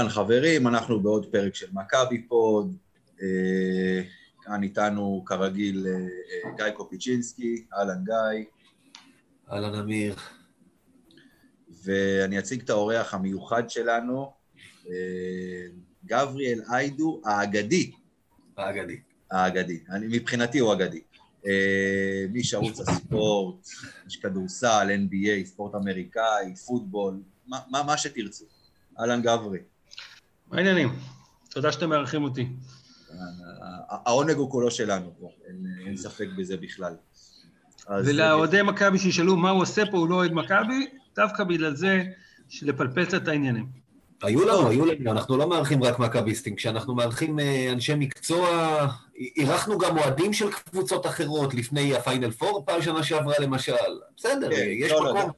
אהלן חברים, אנחנו בעוד פרק של מכבי פוד. אה, כאן איתנו כרגיל אה, אה, גיא קופיצ'ינסקי, אהלן גיא. אהלן אמיר. ואני אציג את האורח המיוחד שלנו, גבריאל איידו האגדי. האגדי. האגדי. אני, מבחינתי הוא אגדי. איש ערוץ הספורט, יש כדורסל, NBA, ספורט אמריקאי, פוטבול, מה, מה, מה שתרצו. אהלן גברי. מה העניינים? תודה שאתם מארחים אותי. העונג הוא כולו שלנו פה, אין, ספק בזה בכלל. ולאוהדי מכבי שישאלו מה הוא עושה פה, הוא לא אוהד מכבי, דווקא בגלל זה, לפלפל קצת את העניינים. היו לנו, היו לנו, אנחנו לא מארחים רק מכביסטים, כשאנחנו מארחים אה, אנשי מקצוע, אירחנו גם אוהדים של קבוצות אחרות לפני הפיינל פור, פעם שנה שעברה למשל, בסדר, כן, יש לא, לא מקום.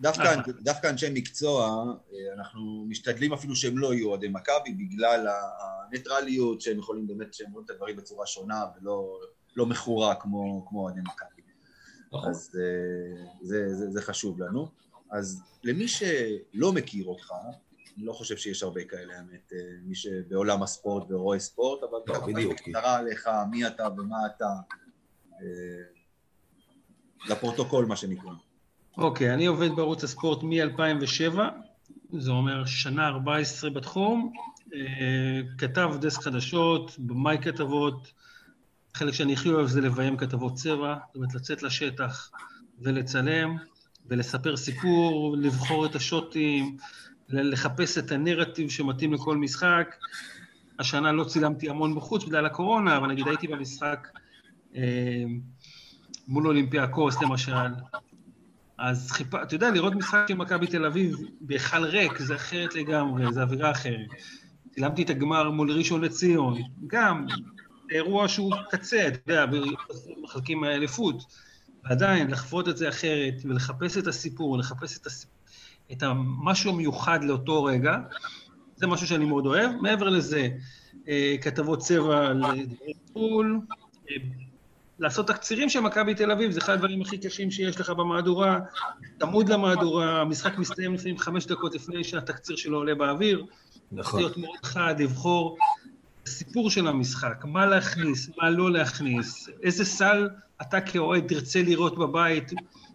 דווקא, דווקא אנשי מקצוע, אה, אנחנו משתדלים אפילו שהם לא יהיו אוהדי מכבי, בגלל הניטרליות שהם יכולים באמת, שהם רואים את הדברים בצורה שונה ולא לא מכורה כמו, כמו אוהדי מכבי. נכון. אז אה, זה, זה, זה חשוב לנו. אז למי שלא מכיר אותך, אני לא חושב שיש הרבה כאלה, האמת, אה, מי שבעולם הספורט ורואה ספורט, אבל לא, ככה בקצרה עליך, מי אתה ומה אתה, לפרוטוקול, מה שנקרא. אוקיי, אני עובד בערוץ הספורט מ-2007, זה אומר שנה 14 בתחום, אה, כתב דסק חדשות, במאי כתבות, חלק שאני הכי אוהב זה לביים כתבות צבע, זאת אומרת לצאת לשטח ולצלם ולספר סיפור, לבחור את השוטים, לחפש את הנרטיב שמתאים לכל משחק. השנה לא צילמתי המון בחוץ בגלל הקורונה, אבל נגיד הייתי במשחק אה, מול אולימפיאקוס למשל, אז חיפה, אתה יודע, לראות משחק של מכבי תל אביב בהיכל ריק, זה אחרת לגמרי, זה אווירה אחרת. צילמתי את הגמר מול ראשון לציון, גם אירוע שהוא קצה, אתה יודע, מחלקים מהאליפות. ועדיין, לחוות את זה אחרת, ולחפש את הסיפור, לחפש את, הסיפור, את המשהו המיוחד לאותו רגע, זה משהו שאני מאוד אוהב. מעבר לזה, אה, כתבות צבע לדברי פול, לעשות תקצירים של מכבי תל אביב, זה אחד הדברים הכי קשים שיש לך במהדורה, צמוד למהדורה, המשחק מסתיים לפעמים חמש דקות לפני שהתקציר שלו עולה באוויר. נכון. להיות מאוד חד, לבחור סיפור של המשחק, מה להכניס, מה לא להכניס, איזה סל אתה כאוהד תרצה לראות בבית,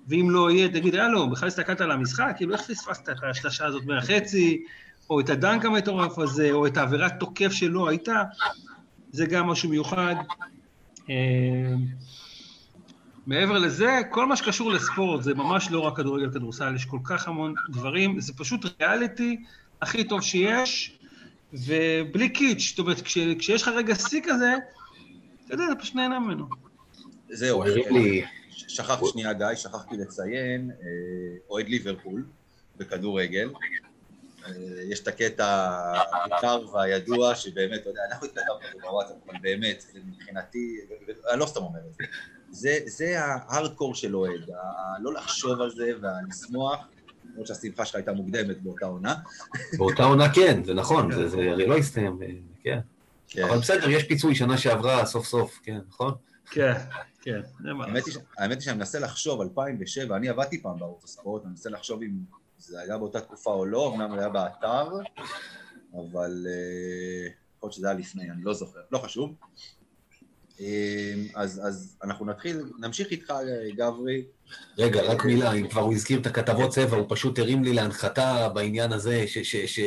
ואם לא יהיה, תגיד, הלו, בכלל הסתכלת על המשחק? כאילו, איך פספסת את השלושה הזאת מהחצי, או את הדנק המטורף הזה, או את העבירת תוקף שלא הייתה? זה גם משהו מיוחד. מעבר לזה, כל מה שקשור לספורט, זה ממש לא רק כדורגל, כדורסל, יש כל כך המון דברים, זה פשוט ריאליטי הכי טוב שיש, ובלי קיץ', זאת אומרת, כש, כשיש לך רגע שיא כזה, אתה יודע, אתה פשוט נהנה ממנו. זהו, שכחתי שנייה, גיא, שכחתי לציין, אה, אוהד ליברפול בכדורגל, יש את הקטע המוכר והידוע, שבאמת, אתה יודע, אנחנו התכתבנו זה בוואטסאפ, אבל באמת, מבחינתי, אני לא סתם אומר את זה, זה, זה ההארדקור של אוהד, לא לחשוב על זה ולשמוח, למרות שהשמחה שלך הייתה מוקדמת באותה עונה. באותה עונה כן, זה נכון, זה, זה הרי לא הסתיים, כן. כן. אבל בסדר, יש פיצוי שנה שעברה סוף סוף, כן, נכון? כן, כן. האמת היא שאני מנסה לחשוב, 2007, אני עבדתי פעם בערוץ הספורט, אני מנסה לחשוב אם זה היה באותה תקופה או לא, אמנם היה באתר, אבל אה, יכול להיות שזה היה לפני, אני לא זוכר, לא חשוב. אה, אז, אז אנחנו נתחיל, נמשיך איתך, גברי. רגע, רק מילה, אם כבר הוא הזכיר את הכתבות צבע, הוא פשוט הרים לי להנחתה בעניין הזה, ש... ש, ש...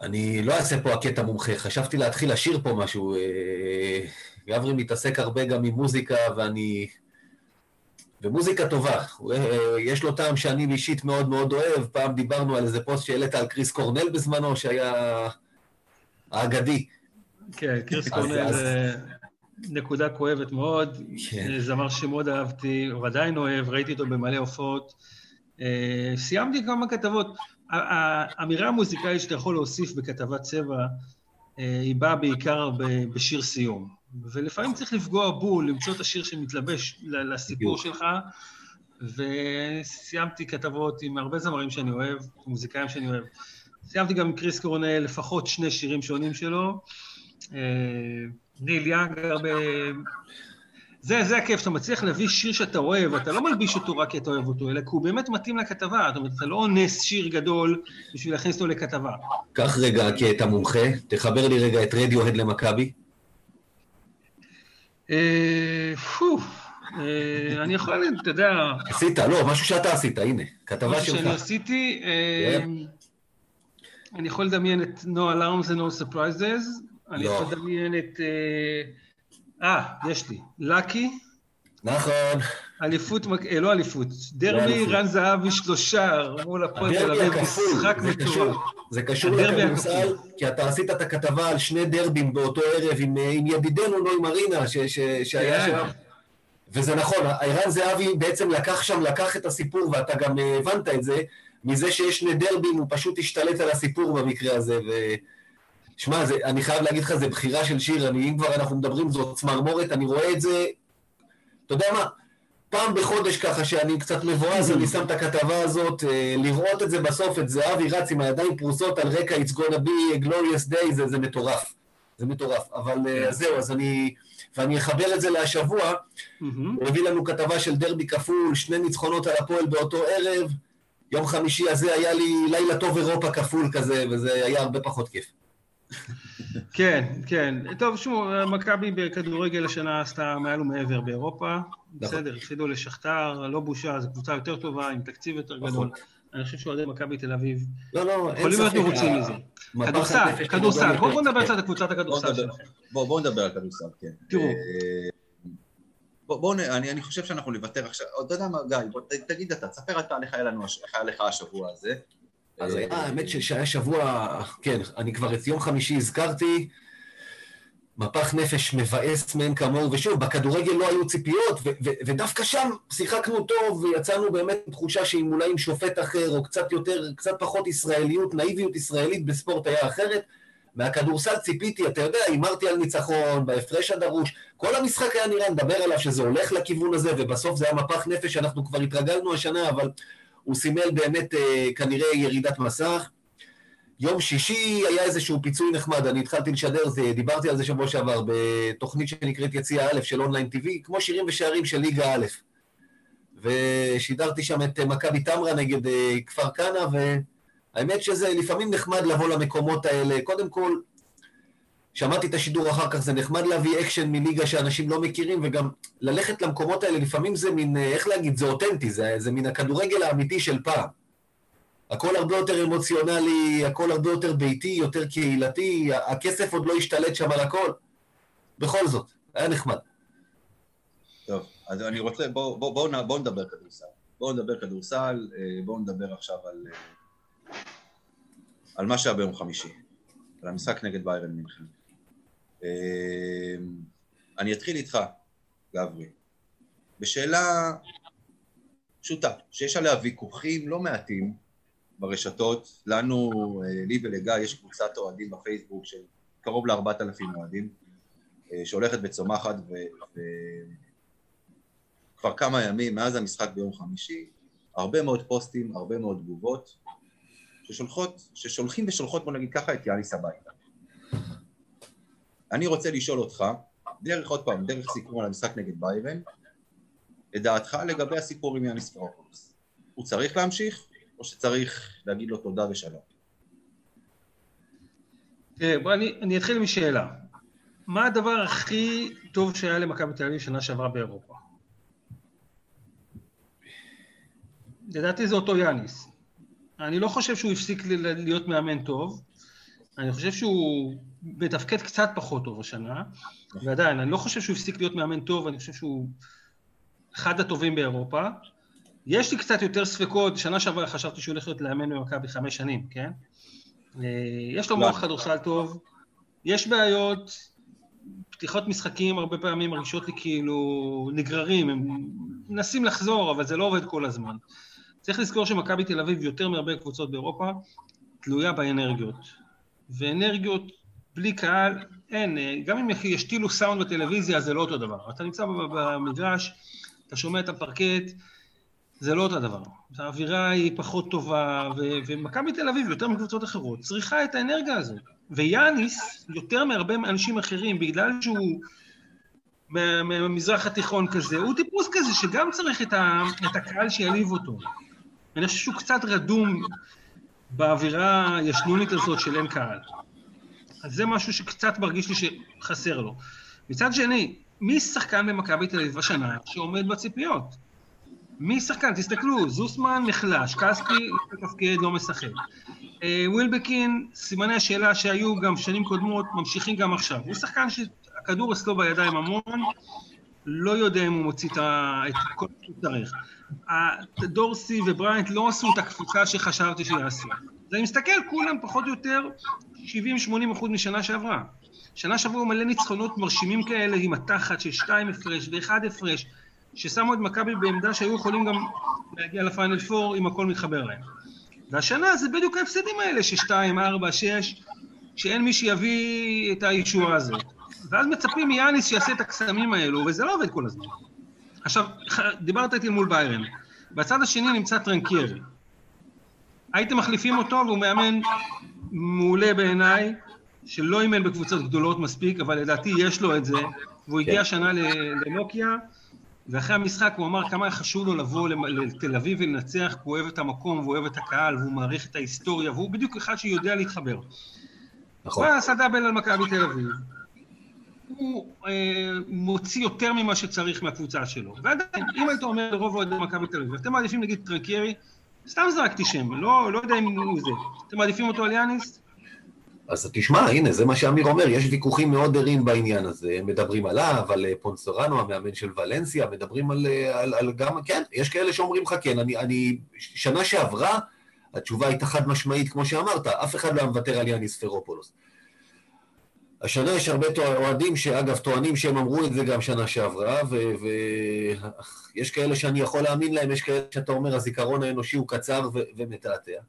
אני לא אעשה פה הקטע מומחה, חשבתי להתחיל לשיר פה משהו. אה, גברי מתעסק הרבה גם עם מוזיקה, ואני ומוזיקה טובה. יש לו טעם שאני אישית מאוד מאוד אוהב. פעם דיברנו על איזה פוסט שהעלית על קריס קורנל בזמנו, שהיה האגדי. כן, קריס קורנל זה נקודה כואבת מאוד. כן. זמר שמאוד אהבתי, ועדיין אוהב, ראיתי אותו במלא הופעות. אה, סיימתי כמה כתבות. האמירה המוזיקאית שאתה יכול להוסיף בכתבת צבע, אה, היא באה בעיקר בשיר סיום. ולפעמים צריך לפגוע בול, למצוא את השיר שמתלבש לסיפור שלך, וסיימתי כתבות עם הרבה זמרים שאני אוהב, מוזיקאים שאני אוהב. סיימתי גם עם קריס קורנל לפחות שני שירים שונים שלו. אה, ניל יאנג הרבה... זה, זה הכיף, אתה מצליח להביא שיר שאתה אוהב, אתה לא מלביש אותו רק כי אתה אוהב אותו, אלא כי הוא באמת מתאים לכתבה, זאת אומרת, אתה לא אונס שיר גדול בשביל להכניס אותו לכתבה. קח רגע את המומחה, תחבר לי רגע את רדיוהד למכבי. אה, פו, אה, אני יכול, אתה יודע... עשית, לא, משהו שאתה עשית, הנה, כתבה שלך. משהו שאני עשיתי, אה, כן. אני יכול לדמיין את No Alarms and No Surprises, אני לא. יכול לדמיין את... אה, יש לי. לקי. נכון. אליפות, לא אליפות, דרבי רן זהבי שלושה מול הפועל תל אביב, משחק מטורף. זה קשור לכדורסל, כי אתה עשית את הכתבה על שני דרבים באותו ערב עם ידידנו נוי מרינה, שהיה כן. שם. וזה נכון, ערן זהבי בעצם לקח שם, לקח את הסיפור, ואתה גם הבנת את זה, מזה שיש שני דרבים, הוא פשוט השתלט על הסיפור במקרה הזה, ו... שמע, אני חייב להגיד לך, זה בחירה של שיר, אני, אם כבר אנחנו מדברים, זאת צמרמורת, אני רואה את זה, אתה יודע מה, פעם בחודש ככה שאני קצת מבואז, אני שם את הכתבה הזאת, אה, לראות את זה בסוף, את זהבי רץ עם הידיים פרוסות על רקע It's gonna be a glorious day, זה, זה מטורף. זה מטורף. אבל אה, כן. זהו, אז אני... ואני אחבר את זה להשבוע, הוא הביא לנו כתבה של דרבי כפול, שני ניצחונות על הפועל באותו ערב, יום חמישי הזה היה לי לילה טוב אירופה כפול כזה, וזה היה הרבה פחות כיף. כן, כן. טוב, שוב, מכבי בכדורגל השנה עשתה מעל ומעבר באירופה. נכון. בסדר, הפסידו לשכתר, לא בושה, זו קבוצה יותר טובה, עם תקציב יותר נכון. גדול. אני חושב שאוהדי מכבי תל אביב לא, לא, יכולים להיות מרוצים מזה. כדורסל, כדורסל. בואו נדבר קצת על קבוצת הכדורסל שלכם. בואו נדבר על כדורסל, כן. תראו. אה, בואו, אני, אני חושב שאנחנו נוותר עכשיו, אתה יודע מה, גיא, תגיד אתה, תספר אתה איך היה לך השבוע הזה. אז היה, האמת שהיה שבוע, כן, אני כבר את יום חמישי הזכרתי, מפח נפש מבאס מאין כמוהו, ושוב, בכדורגל לא היו ציפיות, ו- ו- ודווקא שם שיחקנו טוב, ויצאנו באמת תחושה שאם אולי עם שופט אחר, או קצת יותר, קצת פחות ישראליות, נאיביות ישראלית בספורט היה אחרת. מהכדורסל ציפיתי, אתה יודע, הימרתי על ניצחון, בהפרש הדרוש, כל המשחק היה נראה, נדבר עליו שזה הולך לכיוון הזה, ובסוף זה היה מפח נפש שאנחנו כבר התרגלנו השנה, אבל הוא סימל באמת אה, כנראה ירידת מסך. יום שישי היה איזשהו פיצוי נחמד, אני התחלתי לשדר, זה, דיברתי על זה שבוע שעבר, בתוכנית שנקראת יציאה א' של online TV, כמו שירים ושערים של ליגה א'. ושידרתי שם את מכבי תמרה נגד אה, כפר כנא, והאמת שזה לפעמים נחמד לבוא למקומות האלה. קודם כל, שמעתי את השידור אחר כך, זה נחמד להביא אקשן מליגה שאנשים לא מכירים, וגם ללכת למקומות האלה, לפעמים זה מין, אה, איך להגיד, זה אותנטי, זה, זה מין הכדורגל האמיתי של פעם. הכל הרבה יותר אמוציונלי, הכל הרבה יותר ביתי, יותר קהילתי, הכסף עוד לא השתלט שם על הכל. בכל זאת, היה נחמד. טוב, אז אני רוצה, בואו בוא, בוא, בוא נדבר כדורסל. בואו נדבר כדורסל, אה, בואו נדבר עכשיו על, אה, על מה שהיה ביום חמישי, על המשחק נגד ביירן מינכן. אמ, אני אתחיל איתך, גברי, בשאלה פשוטה, שיש עליה ויכוחים לא מעטים ברשתות, לנו, אה, לי ולגיא, יש קבוצת אוהדים בפייסבוק של קרוב לארבעת אלפים אוהדים, אה, שהולכת וצומחת, וכבר כמה ימים מאז המשחק ביום חמישי, הרבה מאוד פוסטים, הרבה מאוד תגובות, ששולחות, ששולחים ושולחות, בוא נגיד ככה, את יאניס הביתה. אני רוצה לשאול אותך, דרך עוד פעם, דרך סיכום על המשחק נגד ביירן, את דעתך לגבי הסיפור עם יאניס פרופולוס. הוא צריך להמשיך, או שצריך להגיד לו תודה ושלום? תראה, בוא אני, אני אתחיל משאלה. מה הדבר הכי טוב שהיה למכבי תל אביב שנה שעברה באירופה? לדעתי זה אותו יאניס. אני לא חושב שהוא הפסיק להיות מאמן טוב, אני חושב שהוא מתפקד קצת פחות טוב השנה, ועדיין, אני לא חושב שהוא הפסיק להיות מאמן טוב, אני חושב שהוא אחד הטובים באירופה. יש לי קצת יותר ספקות, שנה שעברה חשבתי שהוא הולך להיות לאמן במכבי חמש שנים, כן? אה, יש לו מוח כדורסל טוב, יש בעיות, פתיחות משחקים הרבה פעמים מרגישות לי כאילו נגררים, הם מנסים לחזור, אבל זה לא עובד כל הזמן. צריך לזכור שמכבי תל אביב, יותר מהרבה קבוצות באירופה, תלויה באנרגיות. ואנרגיות בלי קהל, אין, גם אם ישתילו סאונד בטלוויזיה, זה לא אותו דבר. אתה נמצא במגרש, אתה שומע את הפרקט, זה לא אותו דבר. האווירה היא פחות טובה, ו- ומכבי תל אביב, יותר מקבוצות אחרות, צריכה את האנרגיה הזאת. ויאניס, יותר מהרבה אנשים אחרים, בגלל שהוא מהמזרח התיכון כזה, הוא טיפוס כזה שגם צריך את, ה, את הקהל שיעליב אותו. אני חושב שהוא קצת רדום באווירה הישנונית הזאת של אין קהל. אז זה משהו שקצת מרגיש לי שחסר לו. מצד שני, מי שחקן במכבי תל אביב השנה שעומד בציפיות? מי שחקן? תסתכלו, זוסמן נחלש, כספי מתפקד, לא משחק. אה, ווילבקין, סימני השאלה שהיו גם שנים קודמות, ממשיכים גם עכשיו. הוא שחקן שהכדור אצלו בידיים המון, לא יודע אם הוא מוציא את כל מה שהוא צריך. דורסי ובריינט לא עשו את הקפיצה שחשבתי שיעשו. אז אני מסתכל, כולם פחות או יותר 70-80 אחוז משנה שעברה. שנה שעברה מלא ניצחונות מרשימים כאלה עם התחת של 2 הפרש ו-1 הפרש, ששמו את מכבי בעמדה שהיו יכולים גם להגיע לפיינל 4 אם הכל מתחבר להם. והשנה זה בדיוק ההפסדים האלה, ששתיים, ארבע, שש, שאין מי שיביא את הישועה הזאת. ואז מצפים מיאניס שיעשה את הקסמים האלו, וזה לא עובד כל הזמן. עכשיו, דיברת איתי מול ביירן. בצד השני נמצא טרנקיירי. הייתם מחליפים אותו, והוא מאמן מעולה בעיניי, שלא אימן בקבוצות גדולות מספיק, אבל לדעתי יש לו את זה, והוא הגיע כן. שנה לנוקיה, ואחרי המשחק הוא אמר כמה חשוב לו לבוא לתל אביב ולנצח, כי הוא אוהב את המקום, והוא אוהב את הקהל, והוא מעריך את ההיסטוריה, והוא בדיוק אחד שיודע להתחבר. נכון. הוא עשה דאבל על מכבי תל אביב. הוא אה, מוציא יותר ממה שצריך מהקבוצה שלו. ועדיין, אם היית אומר לרוב אוהדי מכבי תל אביב, אתם מעדיפים נגיד טרנקיירי, סתם זרקתי שם, לא, לא יודע אם הוא זה. אתם מעדיפים אותו על יאניס? אז תשמע, הנה, זה מה שאמיר אומר, יש ויכוחים מאוד ערים בעניין הזה. מדברים עליו, על אה, פונסורנו, המאמן של ולנסיה, מדברים על, אה, על, על גם, כן, יש כאלה שאומרים לך כן. אני, אני, שנה שעברה, התשובה הייתה חד משמעית, כמו שאמרת, אף אחד לא היה מוותר על יאניס פרופולוס. השנה יש הרבה אוהדים שאגב טוענים שהם אמרו את זה גם שנה שעברה, ויש כאלה שאני יכול להאמין להם, יש כאלה שאתה אומר הזיכרון האנושי הוא קצר ומתעתע.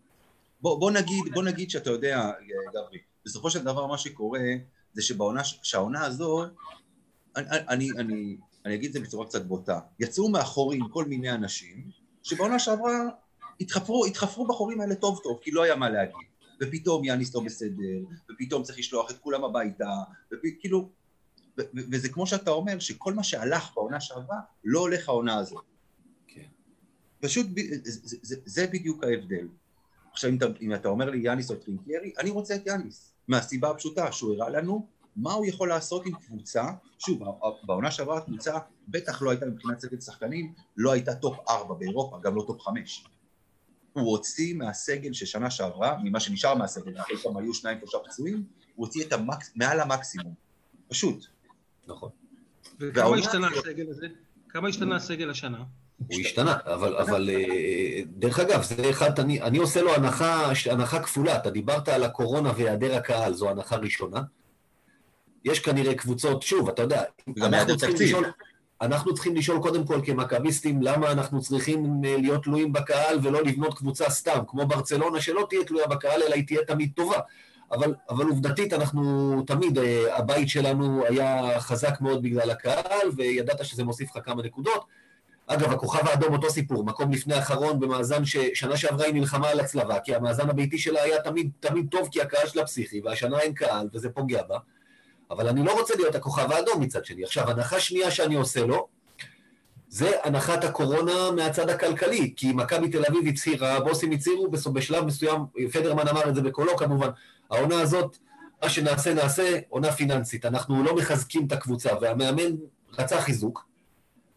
בוא, בוא, נגיד, בוא נגיד שאתה יודע, גברי, בסופו של דבר מה שקורה זה שבעונה, שהעונה הזו, אני, אני, אני, אני אגיד את זה בצורה קצת בוטה, יצאו מאחורים כל מיני אנשים, שבעונה שעברה התחפרו, התחפרו בחורים האלה טוב טוב, כי לא היה מה להגיד. ופתאום יאניס לא בסדר, ופתאום צריך לשלוח את כולם הביתה, וכאילו, וזה כמו שאתה אומר, שכל מה שהלך בעונה שעברה, לא הולך העונה הזאת. כן. פשוט, זה, זה, זה בדיוק ההבדל. עכשיו, אם אתה, אם אתה אומר לי יאניס או טרינקיירי, אני רוצה את יאניס, מהסיבה הפשוטה שהוא הראה לנו מה הוא יכול לעשות עם קבוצה, שוב, בעונה שעברה הקבוצה בטח לא הייתה מבחינת סגל שחקנים, לא הייתה top 4 באירופה, גם לא top 5. הוא הוציא מהסגל של שנה שעברה, ממה שנשאר מהסגל, אחרי פעם היו שניים שלושה פצועים, הוא הוציא את המקס... מעל המקסימום, פשוט. נכון. וכמה השתנה הסגל הזה? כמה השתנה הסגל השנה? הוא השתנה, אבל, אבל אה, דרך אגב, זה אחד, אני, אני עושה לו הנחה, הנחה כפולה. אתה דיברת על הקורונה והיעדר הקהל, זו הנחה ראשונה. יש כנראה קבוצות, שוב, אתה יודע, אנחנו צריכים, לשאול, אנחנו צריכים לשאול קודם כל כמכביסטים, למה אנחנו צריכים אה, להיות תלויים בקהל ולא לבנות קבוצה סתם, כמו ברצלונה שלא תהיה תלויה בקהל, אלא היא תהיה תמיד טובה. אבל, אבל עובדתית, אנחנו תמיד, אה, הבית שלנו היה חזק מאוד בגלל הקהל, וידעת שזה מוסיף לך כמה נקודות. אגב, הכוכב האדום אותו סיפור, מקום לפני האחרון במאזן ששנה שעברה היא נלחמה על הצלבה, כי המאזן הביתי שלה היה תמיד, תמיד טוב כי הקהל שלה פסיכי, והשנה אין קהל וזה פוגע בה. אבל אני לא רוצה להיות הכוכב האדום מצד שני. עכשיו, הנחה שנייה שאני עושה לו, זה הנחת הקורונה מהצד הכלכלי, כי מכבי תל אביב הצהירה, הבוסים הצהירו בשלב מסוים, פדרמן אמר את זה בקולו כמובן, העונה הזאת, מה שנעשה נעשה, עונה פיננסית, אנחנו לא מחזקים את הקבוצה, והמאמן רצה חיזוק,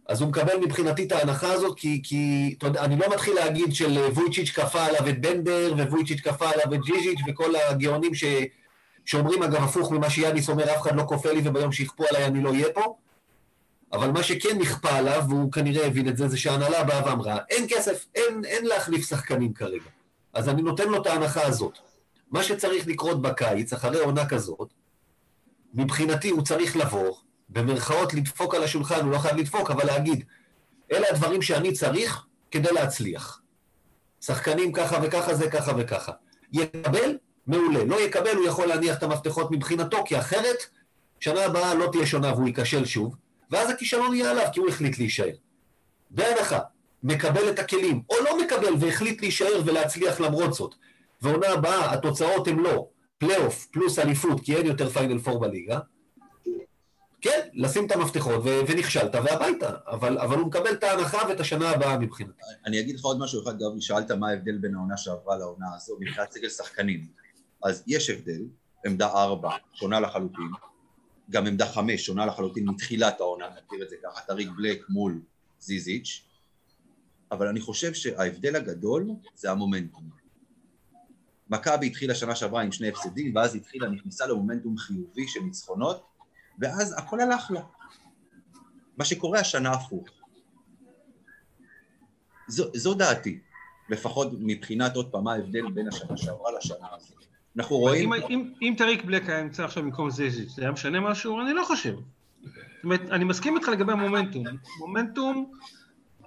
אז הוא מקבל מבחינתי את ההנחה הזאת, כי, כי יודע, אני לא מתחיל להגיד של אה, וויצ'יץ' כפה עליו את בנדר, וויצ'יץ' כפה עליו את ג'יז'יץ', וכל הגאונים ש, שאומרים, אגב, הפוך ממה שיאניס אומר, אף אחד לא כופה לי וביום שיכפו עליי אני לא אהיה פה. אבל מה שכן נכפה עליו, והוא כנראה הבין את זה, זה שההנהלה באה ואמרה, אין כסף, אין, אין להחליף שחקנים כרגע. אז אני נותן לו את ההנחה הזאת. מה שצריך לקרות בקיץ, אחרי עונה כזאת, מבחינתי הוא צריך לבוא, במרכאות לדפוק על השולחן, הוא לא חייב לדפוק, אבל להגיד, אלה הדברים שאני צריך כדי להצליח. שחקנים ככה וככה זה ככה וככה. יקבל? מעולה. לא יקבל, הוא יכול להניח את המפתחות מבחינתו, כי אחרת, שנה הבאה לא תהיה שונה והוא ייכשל שוב, ואז הכישלון יהיה עליו, כי הוא החליט להישאר. בהנחה, מקבל את הכלים, או לא מקבל והחליט להישאר ולהצליח למרות זאת, ועונה הבאה התוצאות הן לא פלייאוף פלוס אליפות, כי אין יותר פיינל פור בליגה, כן, לשים את המפתחות ו- ונכשלת והביתה, אבל, אבל הוא מקבל את ההנחה ואת השנה הבאה מבחינתי. אני אגיד לך עוד משהו אחד, גבי, שאלת מה ההבדל בין העונה שעברה לעונה הזו, מבחינת סגל שחקנים. אז יש הבדל, עמדה ארבע, שונה לחלוטין, גם עמדה חמש, שונה לחלוטין מתחילת העונה, נגדיר את זה ככה, טאריק בלאק מול זיזיץ', אבל אני חושב שההבדל הגדול זה המומנטום. מכבי התחילה שנה שעברה עם שני הפסדים, ואז התחילה, נכנסה למומנטום חיובי של ניצחונות, ואז הכל הלך לה. מה שקורה השנה הפוך. זו, זו דעתי, לפחות מבחינת עוד פעם מה ההבדל בין השנה שעברה לשנה הזאת. אנחנו רואים... אם, אם, אם טאריק בלאק היה נמצא עכשיו במקום ז'יז'יץ', זה היה משנה משהו? אני לא חושב. זאת אומרת, אני מסכים איתך לגבי המומנטום. מומנטום,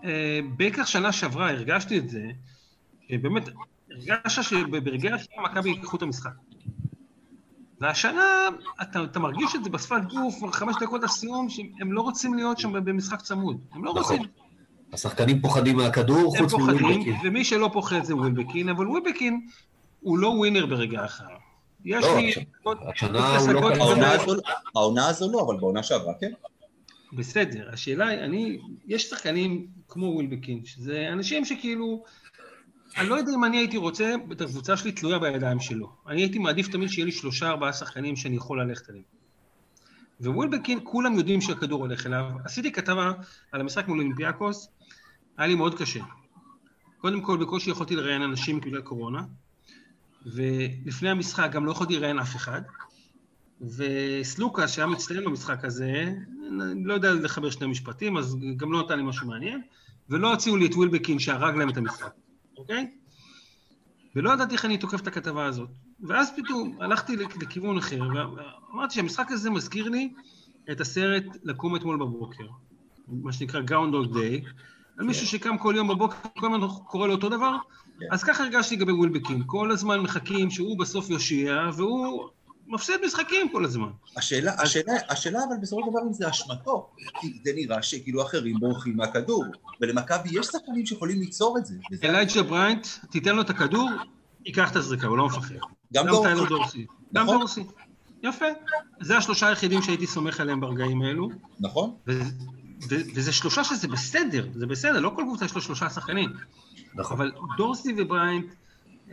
אה, בעיקר שנה שעברה הרגשתי את זה, שבאמת, הרגשת שברגעי השנה מכבי ייקחו את המשחק. והשנה, אתה, אתה מרגיש את זה בשפת גוף, חמש דקות לסיום, שהם לא רוצים להיות שם במשחק צמוד. הם לא נכון. רוצים. השחקנים פוחדים מהכדור, הם חוץ פוחדים, מווילבקין. ומי שלא פוחד זה ווילבקין, אבל ווילבקין הוא לא ווינר ברגע אחר. יש לא, לי... השנה הוא לא. העונה הזו, לא, אבל בעונה שעברה כן. בסדר, השאלה היא, אני, יש שחקנים כמו ווילבקין, שזה אנשים שכאילו, אני לא יודע אם אני הייתי רוצה את הקבוצה שלי תלויה בידיים שלו. אני הייתי מעדיף תמיד שיהיה לי שלושה ארבעה שחקנים שאני יכול ללכת עליהם. ווילבקין, כולם יודעים שהכדור הולך אליו. עשיתי כתבה על המשחק מול אולימפיאקוס, היה לי מאוד קשה. קודם כל, בקושי יכולתי לראיין אנשים בגלל קורונה, ולפני המשחק גם לא יכולתי לראיין אף אחד. וסלוקה, שהיה מצטיין במשחק הזה, אני לא יודע לחבר שני משפטים, אז גם לא נתן לי משהו מעניין, ולא הוציאו לי את ווילבקין שהרג להם את המשחק, אוקיי? ולא ידעתי איך אני תוקף את הכתבה הזאת. ואז פתאום הלכתי לכ- לכיוון אחר, ואמרתי שהמשחק הזה מזכיר לי את הסרט לקום אתמול בבוקר, מה שנקרא Groundhog Day, על מישהו שקם כל יום בבוקר, כל הזמן קורא לו אותו דבר, כן. אז ככה הרגשתי לגבי ווילבקין, כל הזמן מחכים שהוא בסוף יושיע, והוא מפסיד משחקים כל הזמן. השאלה, השאלה, השאלה אבל בסופו של דבר אם זה אשמתו, כי זה נראה שכאילו אחרים בורחים מהכדור, ולמכבי יש שחקנים שיכולים ליצור את זה. אלייג'ה בריינט, תיתן לו את הכדור, ייקח את הזריקה, הוא לא מפחד. גם גם דורסי. טיילר דורסי. גם נכון. דורסי. יפה. זה השלושה היחידים שהייתי סומך עליהם ברגעים האלו, נכון? וזה שלושה שזה בסדר, זה בסדר, לא כל קבוצה יש לו שלושה שחקנים. נכון. אבל דורסי ובריינט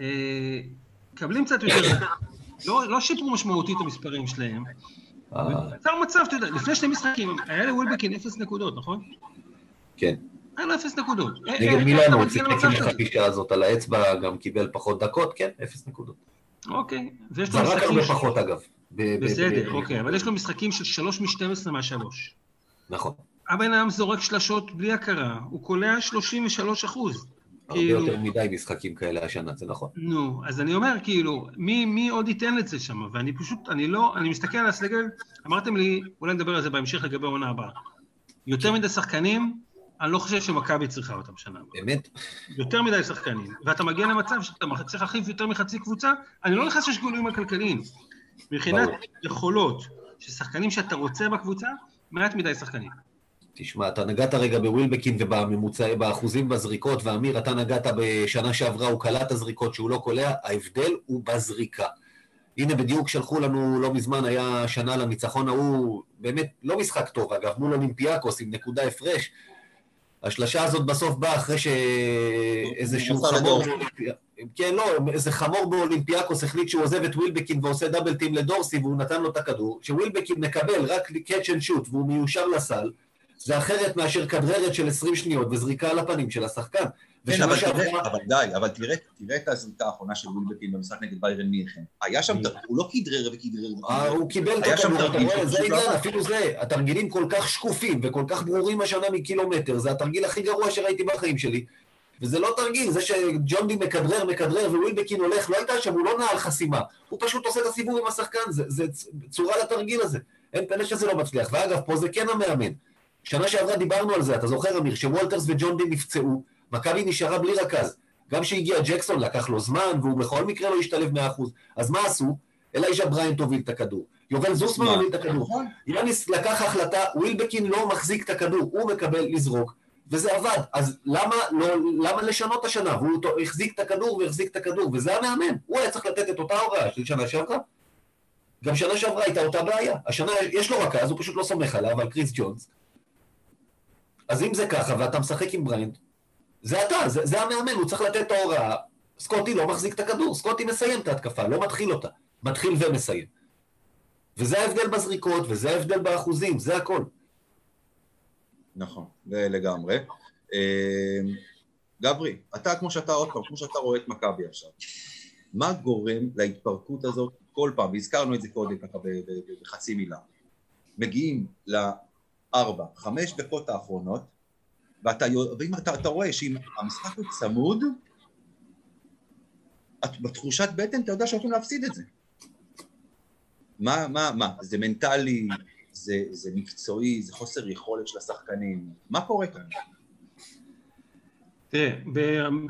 אה, מקבלים קצת יותר, לא, לא שיפרו משמעותית את המספרים שלהם. אה, יצר מצב, אתה יודע, לפני שני משחקים, היה לווילבקין אפס נקודות, נכון? כן. היה לו אפס נקודות. אה, אה, נגד מילאנו הוא למצב עם כזה? החפישה הזאת על האצבע, גם קיבל פחות דקות, כן, אפס נקודות. אוקיי, ויש לו זרק משחקים... הרבה ש- פחות אגב. בסדר, אוקיי, אבל יש לו משחקים של 3 מ-12 מהשלוש. נכון. הבן אדם זורק שלשות בלי הכרה, הוא קולע 33 אחוז. הרבה כאילו- יותר מדי משחקים כאלה השנה, זה נכון. נו, אז אני אומר, כאילו, מי, מי עוד ייתן את זה שם? ואני פשוט, אני לא, אני מסתכל על הסגל, אמרתם לי, אולי נדבר על זה בהמשך לגבי העונה הבאה. יותר מדי שחקנים, אני לא חושב שמכבי צריכה אותם שנה הבאה. באמת, יותר מדי שחקנים. ואתה מגיע למצב שאתה צריך להחליף יותר מחצי קבוצה, אני לא נכנס לשיקולים הכלכליים. מבחינת. יכולות של שחקנים שאתה רוצה בקבוצה, מעט מדי שחקנים. תשמע, אתה נגעת רגע בווילבקין ובממוצע, באחוזים בזריקות, ואמיר, אתה נגעת בשנה שעברה, הוא קלע את הזריקות שהוא לא קולע, ההבדל הוא בזריקה. הנה, בדיוק שלחו לנו לא מזמן, היה שנה לניצחון ההוא, באמת, לא משחק טוב אגב, מול אולימפיאקוס עם נקודה הפרש. השלשה הזאת בסוף באה אחרי שאיזשהו חמור... כן, לא, איזה חמור באולימפיאקוס החליט שהוא עוזב את ווילבקין ועושה double team לדורסי והוא נתן לו את הכדור, שווילבקין מקבל רק catch and shoot והוא מיושר לסל, זה אחרת מאשר כדררת של 20 שניות וזריקה על הפנים של השחקן. כן, אבל שעברה- תראה, אבל די, אבל תראה, תראה את הזריקה האחרונה של ווילבקין במשחק נגד ביירן מיכן. היה שם, הוא לא כדרר וכדרר. אה, הוא קיבל את הכדור, אתה תרגיל רואה, זה לא העניין, עבד. אפילו זה, התרגילים כל כך שקופים וכל כך ברורים השנה מקילומטר, זה התרגיל הכי גרוע שראיתי בחיים שלי. וזה לא תרגיל, זה שג'ון די מכדרר, מכדרר, ווילבקין הולך, לא הייתה שם, הוא לא נעל חסימה. הוא פשוט עושה את הסיבוב עם השחקן, זה, זה צורה לתרגיל הזה. אין פלא שזה לא מצליח. ואגב, פה זה כן המאמן. שנה שעברה דיברנו על זה, אתה זוכר, אמיר, שוולטרס וג'ון די נפצעו, מכבי נשארה בלי רכז. גם כשהגיע ג'קסון לקח לו זמן, והוא בכל מקרה לא השתלב 100%. אז מה עשו? אלייג'ה בריינט הוביל את הכדור. יובל זוסמן? הוביל את הכדור. נכון. יאניס לקח החלטה, ווילבקין לא מחזיק את הכדור, הוא מקבל לזרוק, וזה עבד. אז למה, לא, למה לשנות השנה? והוא החזיק את הכדור והחזיק את הכדור, וזה המאמן. הוא היה צריך לתת את אותה הוראה של שנה שעברה. גם שנה שעברה הייתה אותה בעיה. השנה יש לו רכז, הוא פשוט לא סומך עליו, על קריס ג'ונס. אז אם זה ככה, ואתה משחק עם בריינט, זה אתה, זה, זה המאמן, הוא צריך לתת את ההוראה. סקוטי לא מחזיק את הכדור, סקוטי מסיים את ההתקפה, לא מתחיל אותה. מתחיל ומסיים. וזה ההבדל בזריקות, וזה ההבדל באחוזים, זה הכל. נכון, זה לגמרי. אה, גברי, אתה כמו שאתה עוד פעם, כמו שאתה רואה את מכבי עכשיו, מה גורם להתפרקות הזאת כל פעם, והזכרנו את זה קודם ככה בחצי מילה, מגיעים לארבע, חמש דקות האחרונות, ואתה, ואם אתה, אתה רואה שאם המשחק הוא צמוד, את, בתחושת בטן אתה יודע שהולכים להפסיד את זה. מה, מה, מה, זה מנטלי, זה, זה מקצועי, זה חוסר יכולת של השחקנים, מה קורה כאן? תראה,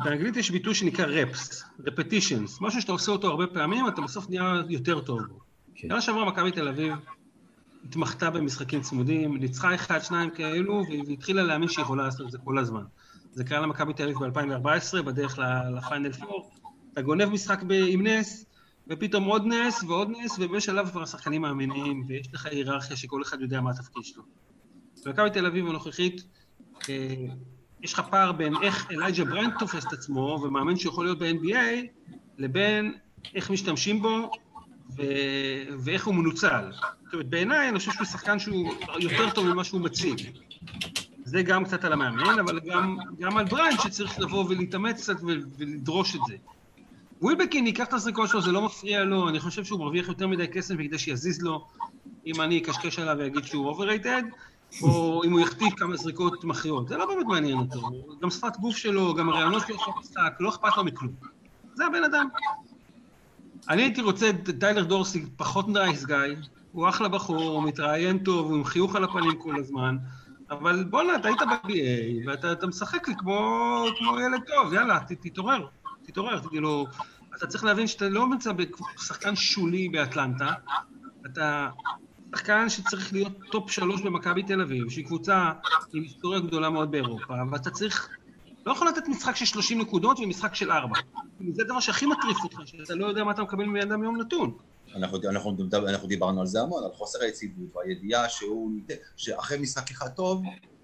באנגלית יש ביטוי שנקרא רפס, רפטישנס, משהו שאתה עושה אותו הרבה פעמים, אתה בסוף נהיה יותר טוב. כן. שנה שעברה מכבי תל אביב התמחתה במשחקים צמודים, ניצחה אחד, שניים כאלו, והתחילה להאמין שהיא יכולה לעשות את זה כל הזמן. זה קרה למכבי תל אביב ב-2014, בדרך ל final four. אתה גונב משחק עם נס, ופתאום עוד נס ועוד נס, ובשלב כבר השחקנים מאמינים, ויש לך היררכיה שכל אחד יודע מה התפקיד שלו. במכבי תל אביב הנוכחית, אה, יש לך פער בין איך אלייג'ה בריינט תופס את עצמו ומאמין שהוא יכול להיות ב-NBA, לבין איך משתמשים בו ו... ואיך הוא מנוצל. זאת אומרת, בעיניי אני חושב שהוא שחקן שהוא יותר טוב ממה שהוא מציג. זה גם קצת על המאמן, אבל גם, גם על בריינט שצריך לבוא ולהתאמץ קצת ולדרוש את זה. ווילבקין ייקח את הזריקות שלו, זה לא מפריע לו, אני חושב שהוא מרוויח יותר מדי כסף כדי שיזיז לו, אם אני אקשקש עליו ואגיד שהוא overrated, או אם הוא יכתיב כמה זריקות מכריעות. זה לא באמת מעניין אותו. גם שפת גוף שלו, גם הרעיונות שלו לא אכפת לו מכלום. זה הבן אדם. אני הייתי רוצה את טיילר דורסי פחות nice guy, הוא אחלה בחור, הוא מתראיין טוב, הוא עם חיוך על הפנים כל הזמן, אבל בואנה, אתה היית ב-NBA, ואתה משחק לי כמו, כמו ילד טוב, יאללה, ת, תתעורר, תתעורר, כאילו, אתה צריך להבין שאתה לא נמצא בשחקן שולי באטלנטה, אתה שחקן שצריך להיות top שלוש במכבי תל אביב, שהיא קבוצה עם היסטוריה גדולה מאוד באירופה, ואתה צריך, לא יכול לתת משחק של 30 נקודות ומשחק של 4. זה הדבר שהכי מטריף אותך, שאתה לא יודע מה אתה מקבל מידם ביום נתון. אנחנו, אנחנו, אנחנו דיברנו על זה המון, על חוסר היציבות והידיעה שהוא, שאחרי משחק אחד טוב,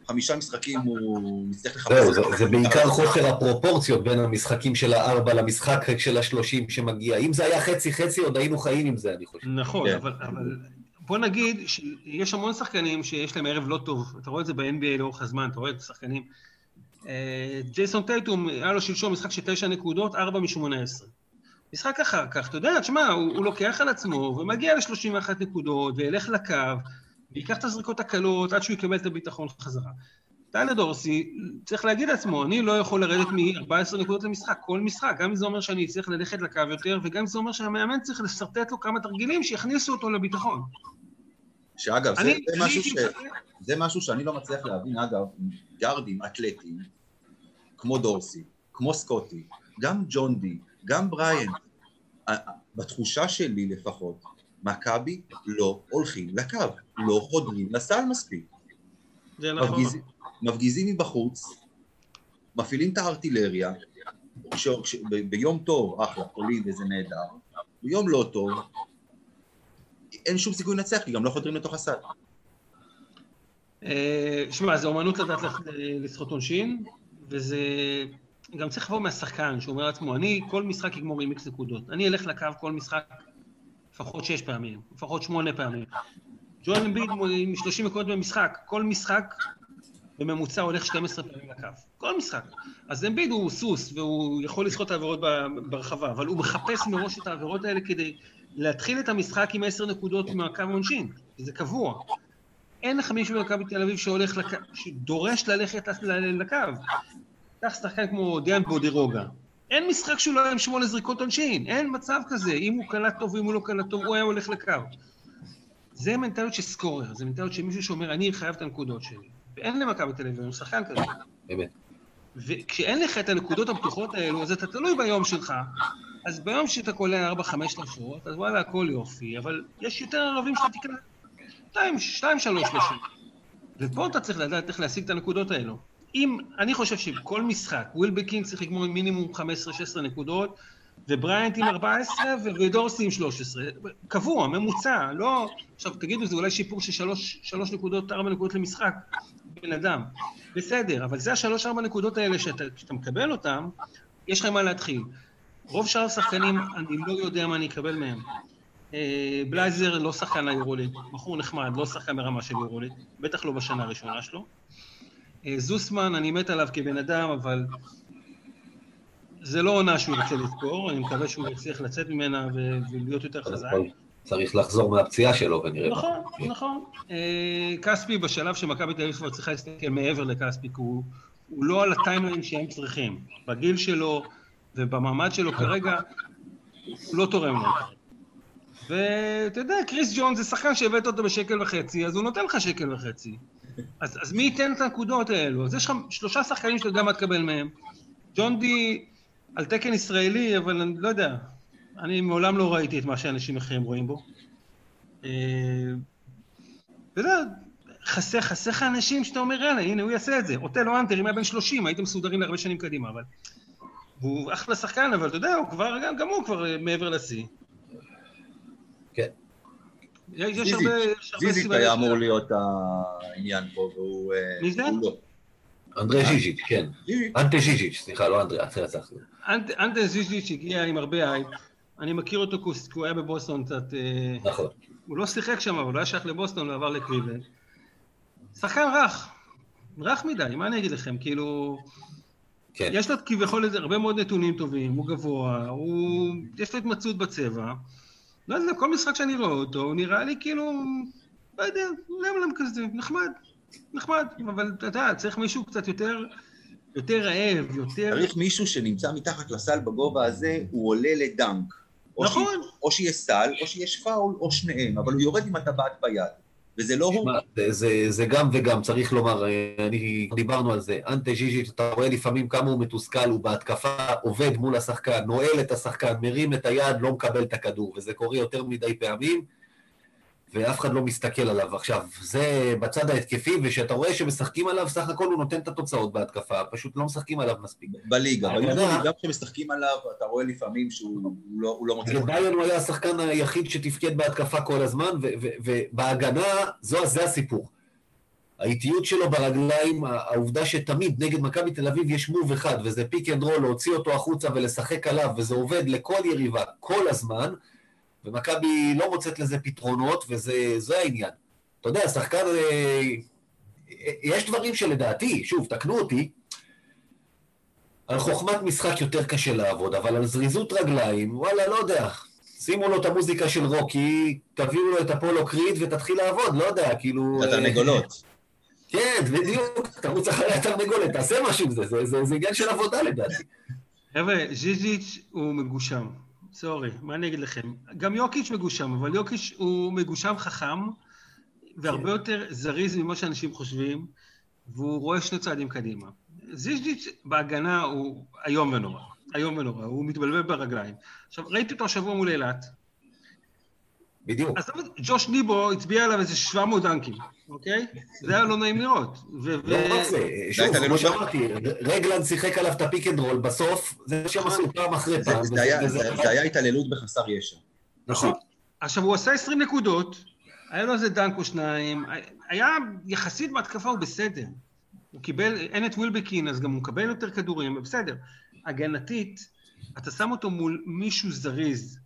חמישה משחקים הוא מצליח לחפש... זהו, זה, זה בעיקר חוסר הפרופורציות בין המשחקים של הארבע למשחק של השלושים שמגיע. אם זה היה חצי-חצי, עוד היינו חיים עם זה, אני חושב. נכון, כן. אבל, אבל בוא נגיד שיש המון שחקנים שיש להם ערב לא טוב, אתה רואה את זה ב-NBA לאורך הזמן, אתה רואה את השחקנים. אה, ג'ייסון טייטום, היה לו שלשום משחק של תשע נקודות, ארבע משמונה עשרה. משחק אחר כך, אתה יודע, תשמע, הוא, הוא לוקח על עצמו ומגיע ל-31 נקודות וילך לקו וייקח את הזריקות הקלות עד שהוא יקבל את הביטחון חזרה. טיילר דורסי צריך להגיד לעצמו, אני לא יכול לרדת מ-14 נקודות למשחק, כל משחק, גם אם זה אומר שאני צריך ללכת לקו יותר, וגם אם זה אומר שהמאמן צריך לשרטט לו כמה תרגילים שיכניסו אותו לביטחון. שאגב, זה, זה, משהו ש... זה משהו שאני לא מצליח להבין, אגב, גארדים אתלטים, כמו דורסי, כמו סקוטי, גם ג'ון די, גם בריאן, בתחושה שלי לפחות, מכבי לא הולכים לקו, לא חודרים לסל מספיק. זה נכון. מפגיז, מפגיזים מבחוץ, מפעילים את הארטילריה, ש, ש, ב, ביום טוב, אחלה, פוליד איזה נהדר, ביום לא טוב, אין שום סיכוי לנצח, כי גם לא חודרים לתוך הסל. אה, שמע, זה אומנות לדעת לשחות עונשין, וזה גם צריך לבוא מהשחקן שאומר לעצמו, אני כל משחק אגמור עם איקס נקודות. אני אלך לקו כל משחק לפחות שש פעמים, לפחות שמונה פעמים. ג'ואל אמביד עם 30 נקודות במשחק, כל משחק בממוצע הולך 12 פעמים לקו. כל משחק. אז אמביד הוא סוס, והוא יכול לזכות את העבירות ברחבה, אבל הוא מחפש מראש את העבירות האלה כדי להתחיל את המשחק עם עשר נקודות מהקו העונשין, זה קבוע. אין לך מישהו במכבי תל אביב שהולך לקו, שדורש ללכת לקו. קח שחקן כמו דיאן בודירוגה. אין משחק שהוא לא היה עם שמונה זריקות עונשין, אין מצב כזה. אם הוא קלט טוב ואם הוא לא קלט טוב, הוא היה הולך לקו. זה מנטליות של סקורר, זה מנטליות של מישהו שאומר, אני חייב את הנקודות שלי. ואין למכבי תל אביב שחקן כזה. באמת. וכשאין לך את הנקודות הפתוחות האלו, אז אתה תלוי ביום שלך. אז ביום שאתה קולע 4-5 קליעות, אז וואלה, הכל יופי, אבל יש יותר ערבים שאתה תקלע 2, 3 לשם. ופה אתה צריך לדעת איך להשיג את הנקודות האלו. אם, אני חושב שכל משחק, ווילבקין צריך לגמור עם מינימום 15-16 נקודות, ובריינט עם 14 ודורסי עם 13. קבוע, ממוצע, לא... עכשיו תגידו, זה אולי שיפור של 3, 3 נקודות, 4 נקודות למשחק, בן אדם. בסדר, אבל זה השלוש-ארבע נקודות האלה שאתה, שאתה מקבל אותן, יש לך מה להתחיל. רוב שאר השחקנים, אני לא יודע מה אני אקבל מהם. אה, בלייזר לא שחקן ליורוליג, בחור נחמד, לא שחקן ברמה של יורוליג, בטח לא בשנה הראשונה שלו. אה, זוסמן, אני מת עליו כבן אדם, אבל זה לא עונה שהוא ירצה לזכור, אני מקווה שהוא יצליח לצאת ממנה ולהיות יותר חזק. צריך לחזור מהפציעה שלו ונראה נכון. נכון. אה, כספי בשלב שמכבי תל אביב כבר צריכה להסתכל מעבר לכספי, כי הוא, הוא לא על הטיימליין שהם צריכים. בגיל שלו ובמעמד שלו כרגע, הוא לא תורם לו. ואתה יודע, קריס ג'ון זה שחקן שהבאת אותו בשקל וחצי, אז הוא נותן לך שקל וחצי. אז, אז מי ייתן את הנקודות האלו? אז יש לך שלושה שחקנים שאתה יודע מה תקבל מהם. ג'ון די על תקן ישראלי, אבל אני לא יודע, אני מעולם לא ראיתי את מה שאנשים אחרים רואים בו. אה, אתה יודע, חסר, חסר לך אנשים שאתה אומר, יאללה, הנה, הוא יעשה את זה. אוטלו אנטר, אם היה בן 30, הייתם מסודרים להרבה שנים קדימה, אבל... הוא אחלה שחקן, אבל אתה יודע, הוא כבר, גם הוא כבר אה, מעבר לשיא. כן. יש הרבה... זיזיק היה אמור להיות העניין פה, והוא... אה, מי זה? לא. אנדרי ז'יז'יץ', כן. אנטה ז'יז'יץ', סליחה, לא אנדרי, אחרי הצלחתי. אנטה ז'יז'יץ' הגיע עם הרבה הייפ. אני מכיר אותו כי הוא היה בבוסטון קצת... אה, נכון. הוא לא שיחק שם, אבל הוא היה שייך לבוסטון ועבר לקליבלנד. שחקן רך. רך מדי, מה אני אגיד לכם? כאילו... כן. יש לו כביכול הרבה מאוד נתונים טובים, הוא גבוה, הוא... יש לו התמצאות בצבע. לא יודע, כל משחק שאני רואה אותו, הוא נראה לי כאילו... לא יודע, לימלם כזה, נחמד. נחמד, אבל אתה יודע, צריך מישהו קצת יותר... יותר רעב, יותר... צריך מישהו שנמצא מתחת לסל בגובה הזה, הוא עולה לדנק. נכון. או שיש סל, או שיש פאול, או שניהם, אבל הוא יורד עם הטבעת ביד. וזה לא הוא. זה, זה, זה גם וגם, צריך לומר, אני, דיברנו על זה. אנטה ז'יז'יץ', אתה רואה לפעמים כמה הוא מתוסכל, הוא בהתקפה עובד מול השחקן, נועל את השחקן, מרים את היד, לא מקבל את הכדור, וזה קורה יותר מדי פעמים. ואף אחד לא מסתכל עליו. עכשיו, זה בצד ההתקפי, וכשאתה רואה שמשחקים עליו, סך הכל הוא נותן את התוצאות בהתקפה, פשוט לא משחקים עליו מספיק. בליגה, בליגה גם כשמשחקים עליו, אתה רואה לפעמים שהוא לא, לא מוצא... ביון הוא היה השחקן היחיד שתפקד בהתקפה כל הזמן, ובהגנה, זה הסיפור. האיטיות שלו ברגליים, העובדה שתמיד נגד מכבי תל אביב יש move אחד, וזה pick and roll, להוציא אותו החוצה ולשחק עליו, וזה עובד לכל יריבה כל הזמן, ומכבי לא מוצאת לזה פתרונות, וזה העניין. אתה יודע, שחקן... אה, יש דברים שלדעתי, שוב, תקנו אותי, על חוכמת משחק יותר קשה לעבוד, אבל על זריזות רגליים, וואלה, לא יודע. שימו לו את המוזיקה של רוקי, תביאו לו את אפולו קריד ותתחיל לעבוד, לא יודע, כאילו... התרנגולות. כן, בדיוק, תרוץ אחרי התרנגולת, תעשה משהו עם זה, זה עניין של עבודה לדעתי. חבר'ה, ז'יז'יץ' הוא מגושם. סורי, מה אני אגיד לכם? גם יוקיץ' מגושם, אבל יוקיץ' הוא מגושם חכם, והרבה כן. יותר זריז ממה שאנשים חושבים, והוא רואה שני צעדים קדימה. זיז'יץ' בהגנה הוא איום ונורא, איום ונורא, הוא מתבלבל ברגליים. עכשיו, ראיתי אותו השבוע מול אילת. בדיוק. אז ג'וש ניבו הצביע עליו איזה 700 דנקים. אוקיי? זה היה לא נעים לראות. לא רק זה, שוב, כמו שאמרתי, רגלן שיחק עליו את ה pick and roll, בסוף זה מה שהם עשו פעם אחרי פעם. זה היה התעללות בחסר ישע. נכון. עכשיו, הוא עשה 20 נקודות, היה לו איזה dunk או שניים, היה יחסית בהתקפה הוא בסדר. הוא קיבל, אין את ווילבקין, אז גם הוא מקבל יותר כדורים, בסדר. הגנתית, אתה שם אותו מול מישהו זריז,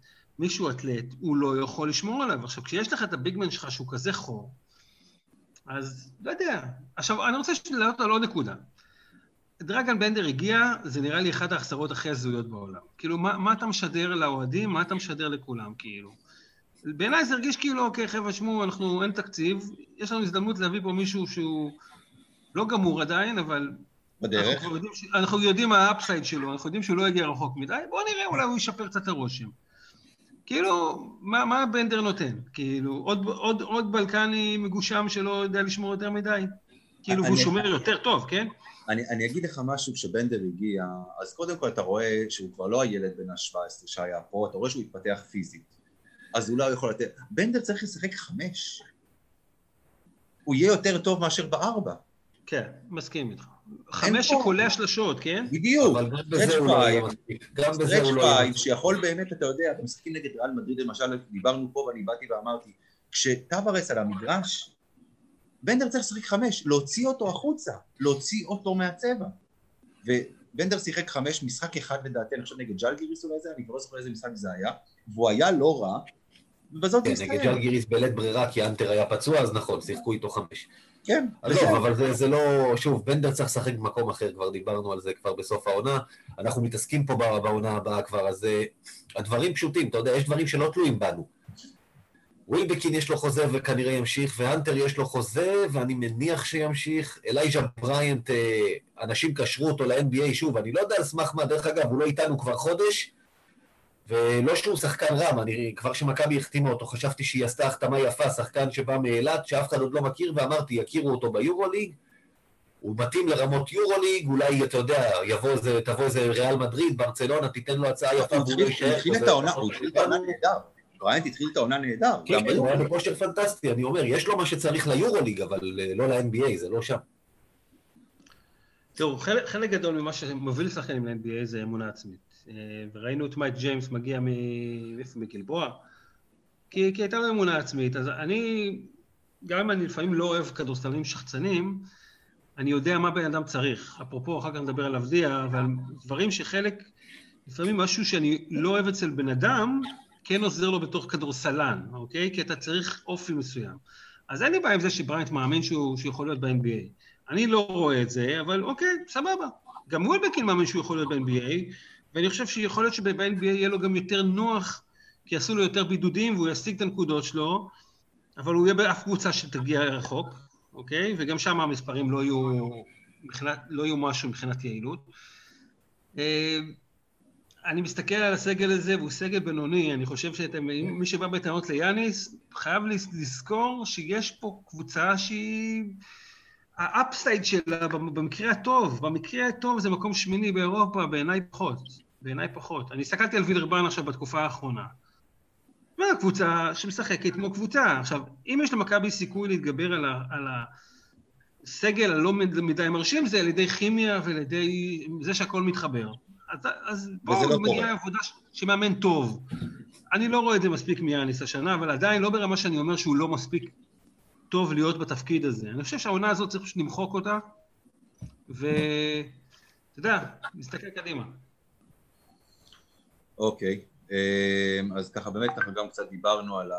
מישהו אתלט, הוא לא יכול לשמור עליו. עכשיו, כשיש לך את ה big man שלך שהוא כזה חור, אז לא יודע. עכשיו, אני רוצה לעלות על עוד נקודה. דראגן בנדר הגיע, זה נראה לי אחת ההחסרות הכי הזויות בעולם. כאילו, מה, מה אתה משדר לאוהדים? מה אתה משדר לכולם, כאילו? בעיניי זה הרגיש כאילו, אוקיי, חבר'ה, שמעו, אנחנו, אין תקציב, יש לנו הזדמנות להביא פה מישהו שהוא לא גמור עדיין, אבל... בדרך. אנחנו יודעים, אנחנו יודעים מה האפסייד שלו, אנחנו יודעים שהוא לא יגיע רחוק מדי, בואו נראה, אולי הוא ישפר קצת הרושם. כאילו, מה, מה בנדר נותן? כאילו, עוד, עוד, עוד בלקני מגושם שלא יודע לשמור יותר מדי? כאילו, והוא שומר יותר טוב, כן? אני, אני אגיד לך משהו, כשבנדר הגיע, אז קודם כל אתה רואה שהוא כבר לא הילד בן ה-17 שהיה פה, אתה רואה שהוא התפתח פיזית. אז הוא לא יכול לתת... בנדר צריך לשחק חמש. הוא יהיה יותר טוב מאשר בארבע. כן, מסכים איתך. חמש שקולע שלשות, כן? בדיוק. אבל גם בזה הוא לא יהיה מספיק. גם בזה stretch הוא לא יהיה five, מספיק. שיכול באמת, אתה יודע, אתם משחקים נגד ריאל מדריד למשל, דיברנו פה ואני באתי ואמרתי, כשטווארס על המגרש, בנדר צריך לשחק חמש, להוציא אותו החוצה, להוציא אותו מהצבע. ובנדר שיחק חמש, משחק אחד לדעתי, אני חושב נגד ג'לגיריס אולי זה, אני כבר לא זוכר איזה משחק זה היה, והוא היה לא רע, ובזאת הוא כן, נגד הסתיים. ג'לגיריס בלית ברירה, כי אנטר היה פצוע, אז נכון, שיחקו איתו חמש. כן, עזוב, אבל זה, זה לא... שוב, בנדר צריך לשחק במקום אחר, כבר דיברנו על זה כבר בסוף העונה. אנחנו מתעסקים פה בעונה הבאה כבר, אז אה, הדברים פשוטים, אתה יודע, יש דברים שלא תלויים בנו. ווילבקין יש לו חוזה וכנראה ימשיך, והאנטר יש לו חוזה, ואני מניח שימשיך. אלייז'ה בריינט, אה, אנשים קשרו אותו ל-NBA, שוב, אני לא יודע על סמך מה, דרך אגב, הוא לא איתנו כבר חודש, ולא שהוא שחקן רע, אני, כבר שמכבי החתימה אותו, חשבתי שהיא עשתה החתמה יפה, שחקן שבא מאילת, שאף אחד עוד לא מכיר, ואמרתי, יכירו אותו ביורוליג, הוא מתאים לרמות יורוליג, אולי, אתה יודע, יבוא איזה, תבוא איזה ריאל מדריד, ברצלונה, תיתן לו הצעה יפה, הוא והוא לא הוא יישאר. התחיל את העונה, הוא התחיל את העונה. נהדר. בריאנט התחיל את העונה נהדר. כן, כן, הוא היה. בכושר פנטסטי, אני אומר, יש לו מה שצריך ליורוליג, אבל אה, לא ל-NBA, זה לא שם. תראו, חלק, חלק גדול ממה שמוביל שחקנים ל-NBA זה אמונה עצמית. אה, וראינו את מייק ג'יימס מגיע מ... איפה? מגלבוע? כי, כי הייתה לו אמונה עצמית. אז אני, גם אם אני לפעמים לא אוהב כדורסלנים שחצנים, אני יודע מה בן אדם צריך. אפרופו, אחר כך נדבר על עבדיה, ועל דברים שחלק, לפעמים משהו שאני לא אוהב אצל בן אדם, כן עוזר לו בתור כדורסלן, אוקיי? כי אתה צריך אופי מסוים. אז אין לי בעיה עם זה שבריינט מאמין שהוא, שהוא יכול להיות ב-NBA. אני לא רואה את זה, אבל אוקיי, סבבה. גם וולבקין מאמין שהוא יכול להיות ב-NBA, ואני חושב שיכול להיות שב-NBA יהיה לו גם יותר נוח, כי יעשו לו יותר בידודים והוא ישיג את הנקודות שלו, אבל הוא יהיה באף קבוצה שתגיע רחוק, אוקיי? וגם שם המספרים לא יהיו, מבחינת, לא יהיו משהו מבחינת יעילות. אה, אני מסתכל על הסגל הזה, והוא סגל בינוני, אני חושב שאתם, מי שבא בטענות ליאניס, חייב לזכור שיש פה קבוצה שהיא... האפסייד שלה, במקרה הטוב, במקרה הטוב זה מקום שמיני באירופה, בעיניי פחות. בעיניי פחות. אני הסתכלתי על וילרבן עכשיו בתקופה האחרונה. מה, קבוצה שמשחקת כמו קבוצה. עכשיו, אם יש למכבי סיכוי להתגבר על, ה, על הסגל הלא מדי מרשים, זה על ידי כימיה ועל ידי זה שהכל מתחבר. אז, אז פה לא מגיעה עבודה שמאמן טוב. אני לא רואה את זה מספיק מיאניס השנה, אבל עדיין לא ברמה שאני אומר שהוא לא מספיק טוב להיות בתפקיד הזה. אני חושב שהעונה הזאת צריך פשוט למחוק אותה, ואתה יודע, נסתכל קדימה. אוקיי, אז ככה באמת ככה גם קצת דיברנו על, ה,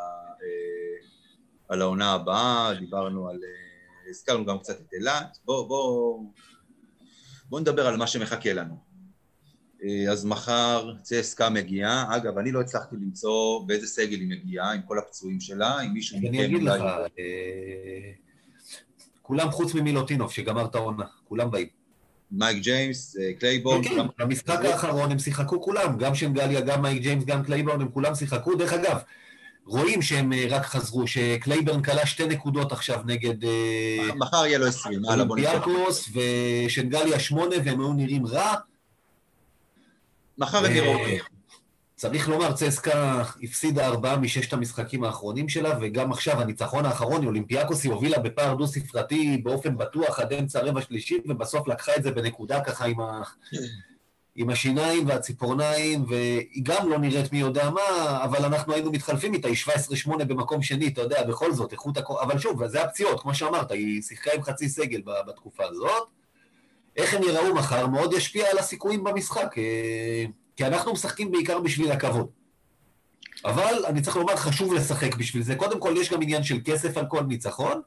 על העונה הבאה, דיברנו על, הזכרנו גם קצת את אילת, בואו בוא, בוא נדבר על מה שמחכה לנו. אז מחר צסקה מגיעה, אגב, אני לא הצלחתי למצוא באיזה סגל היא מגיעה, עם כל הפצועים שלה, עם מישהו מכם... אני אגיד לך, כולם חוץ ממילוטינוב, שגמר את העונה, כולם באים. מייק ג'יימס, קלייבון. כן, במשחק האחרון הם שיחקו כולם, גם שנגלייה, גם מייק ג'יימס, גם קלייבורן, הם כולם שיחקו. דרך אגב, רואים שהם רק חזרו, שקלייבורן קלע שתי נקודות עכשיו נגד... מחר יהיה לו עשרים, הלאה בוא נפתח. ושנגליה שמונה, והם היו נראים רע. מחר יראו אותו. צריך לומר, צסקה הפסידה ארבעה מששת המשחקים האחרונים שלה, וגם עכשיו, הניצחון האחרון, אולימפיאקוס היא הובילה בפער דו-ספרתי באופן בטוח עד אמצע הרבע שלישי, ובסוף לקחה את זה בנקודה ככה עם, ה... עם השיניים והציפורניים, והיא גם לא נראית מי יודע מה, אבל אנחנו היינו מתחלפים איתה, היא 17-8 במקום שני, אתה יודע, בכל זאת, איכות הכל... אבל שוב, זה הפציעות, כמו שאמרת, היא שיחקה עם חצי סגל בתקופה הזאת. איך הם יראו מחר מאוד ישפיע על הסיכויים במשחק. כי אנחנו משחקים בעיקר בשביל הכבוד. אבל אני צריך לומר, חשוב לשחק בשביל זה. קודם כל, יש גם עניין של כסף על כל ניצחון,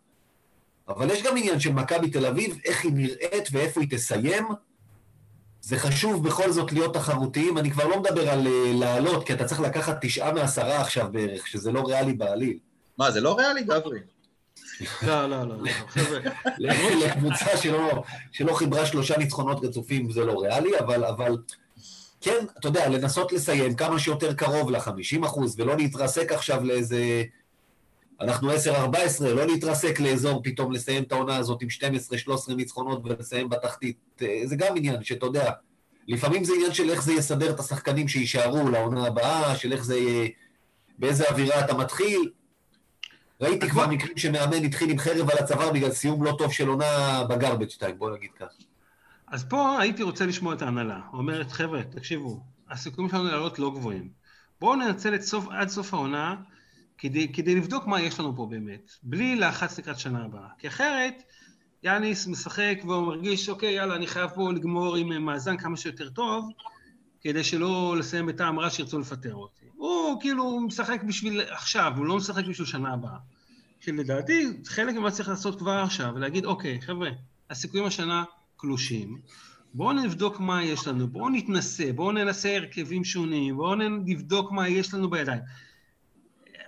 אבל יש גם עניין של מכבי תל אביב, איך היא נראית ואיפה היא תסיים. זה חשוב בכל זאת להיות תחרותיים. אני כבר לא מדבר על לעלות, כי אתה צריך לקחת תשעה מעשרה עכשיו בערך, שזה לא ריאלי בעליל. מה, זה לא ריאלי, גברי? לא, לא, לא, חבר'ה. לקבוצה שלא, חיברה שלושה ניצחונות רצופים זה לא ריאלי, אבל, כן, אתה יודע, לנסות לסיים כמה שיותר קרוב ל-50 אחוז, ולא להתרסק עכשיו לאיזה... אנחנו 10-14, לא להתרסק לאזור פתאום לסיים את העונה הזאת עם 12-13 ניצחונות ולסיים בתחתית. זה גם עניין שאתה יודע, לפעמים זה עניין של איך זה יסדר את השחקנים שיישארו לעונה הבאה, של איך זה באיזה אווירה אתה מתחיל. ראיתי כבר מקרים שמאמן התחיל עם חרב על הצוואר בגלל סיום לא טוב של עונה בגרבג' 2, בוא נגיד ככה. אז פה הייתי רוצה לשמוע את ההנהלה. אומרת, חבר'ה, תקשיבו, הסיכויים שלנו לעלות לא גבוהים. בואו ננצל את סוף, עד סוף העונה כדי, כדי לבדוק מה יש לנו פה באמת, בלי לחץ לקראת שנה הבאה. כי אחרת, יאניס משחק והוא מרגיש, אוקיי, יאללה, אני חייב פה לגמור עם מאזן כמה שיותר טוב, כדי שלא לסיים בטעם רע שירצו לפטר אותי. הוא כאילו משחק בשביל עכשיו, הוא לא משחק בשביל שנה הבאה. שלדעתי, חלק ממה שצריך לעשות כבר עכשיו, ולהגיד, אוקיי, חבר'ה, הסיכויים השנה קלושים, בואו נבדוק מה יש לנו, בואו נתנסה, בואו ננסה הרכבים שונים, בואו נבדוק מה יש לנו בידיים.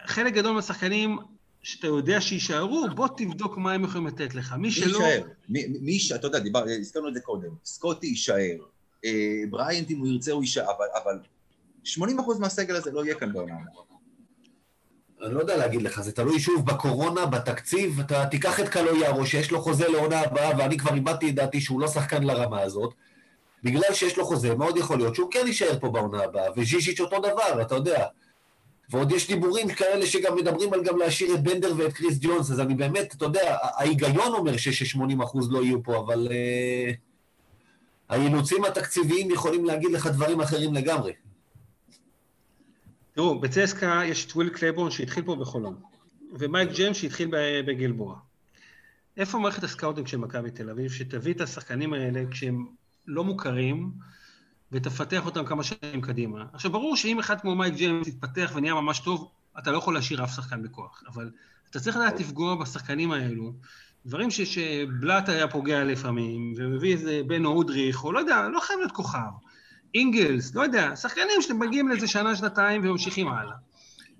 חלק גדול מהשחקנים שאתה יודע שיישארו, בוא תבדוק מה הם יכולים לתת לך. מי מי שלא... יישאר? מי, מי יישאר? אתה יודע, דיבר, הזכרנו את זה קודם. סקוטי יישאר. אה, בריינט, אם הוא ירצה, הוא יישאר. אבל, אבל 80% מהסגל הזה לא יהיה כאן בעונה. אני לא יודע להגיד לך, זה תלוי שוב בקורונה, בתקציב, אתה תיקח את קלויארו שיש לו חוזה לעונה הבאה, ואני כבר איבדתי את דעתי שהוא לא שחקן לרמה הזאת, בגלל שיש לו חוזה, מאוד יכול להיות שהוא כן יישאר פה בעונה הבאה, וז'יז'יץ' אותו דבר, אתה יודע. ועוד יש דיבורים כאלה שגם מדברים על גם להשאיר את בנדר ואת קריס ג'ונס, אז אני באמת, אתה יודע, ההיגיון אומר ש-80% לא יהיו פה, אבל uh, האילוצים התקציביים יכולים להגיד לך דברים אחרים לגמרי. תראו, בצסקה יש את וויל קלייבורן שהתחיל פה בחולון, ומייק ג'יימס שהתחיל בגלבוע. איפה מערכת ה scouting של מכבי תל אביב, שתביא את השחקנים האלה כשהם לא מוכרים, ותפתח אותם כמה שנים קדימה? עכשיו, ברור שאם אחד כמו מייק ג'יימס יתפתח ונהיה ממש טוב, אתה לא יכול להשאיר אף שחקן בכוח, אבל אתה צריך לדעת לפגוע בשחקנים האלו, דברים ש- שבלאט היה פוגע לפעמים, ומביא איזה בן אודריך, או לא יודע, לא חייב להיות כוכב. אינגלס, לא יודע, שחקנים שמגיעים לאיזה שנה, שנתיים וממשיכים הלאה.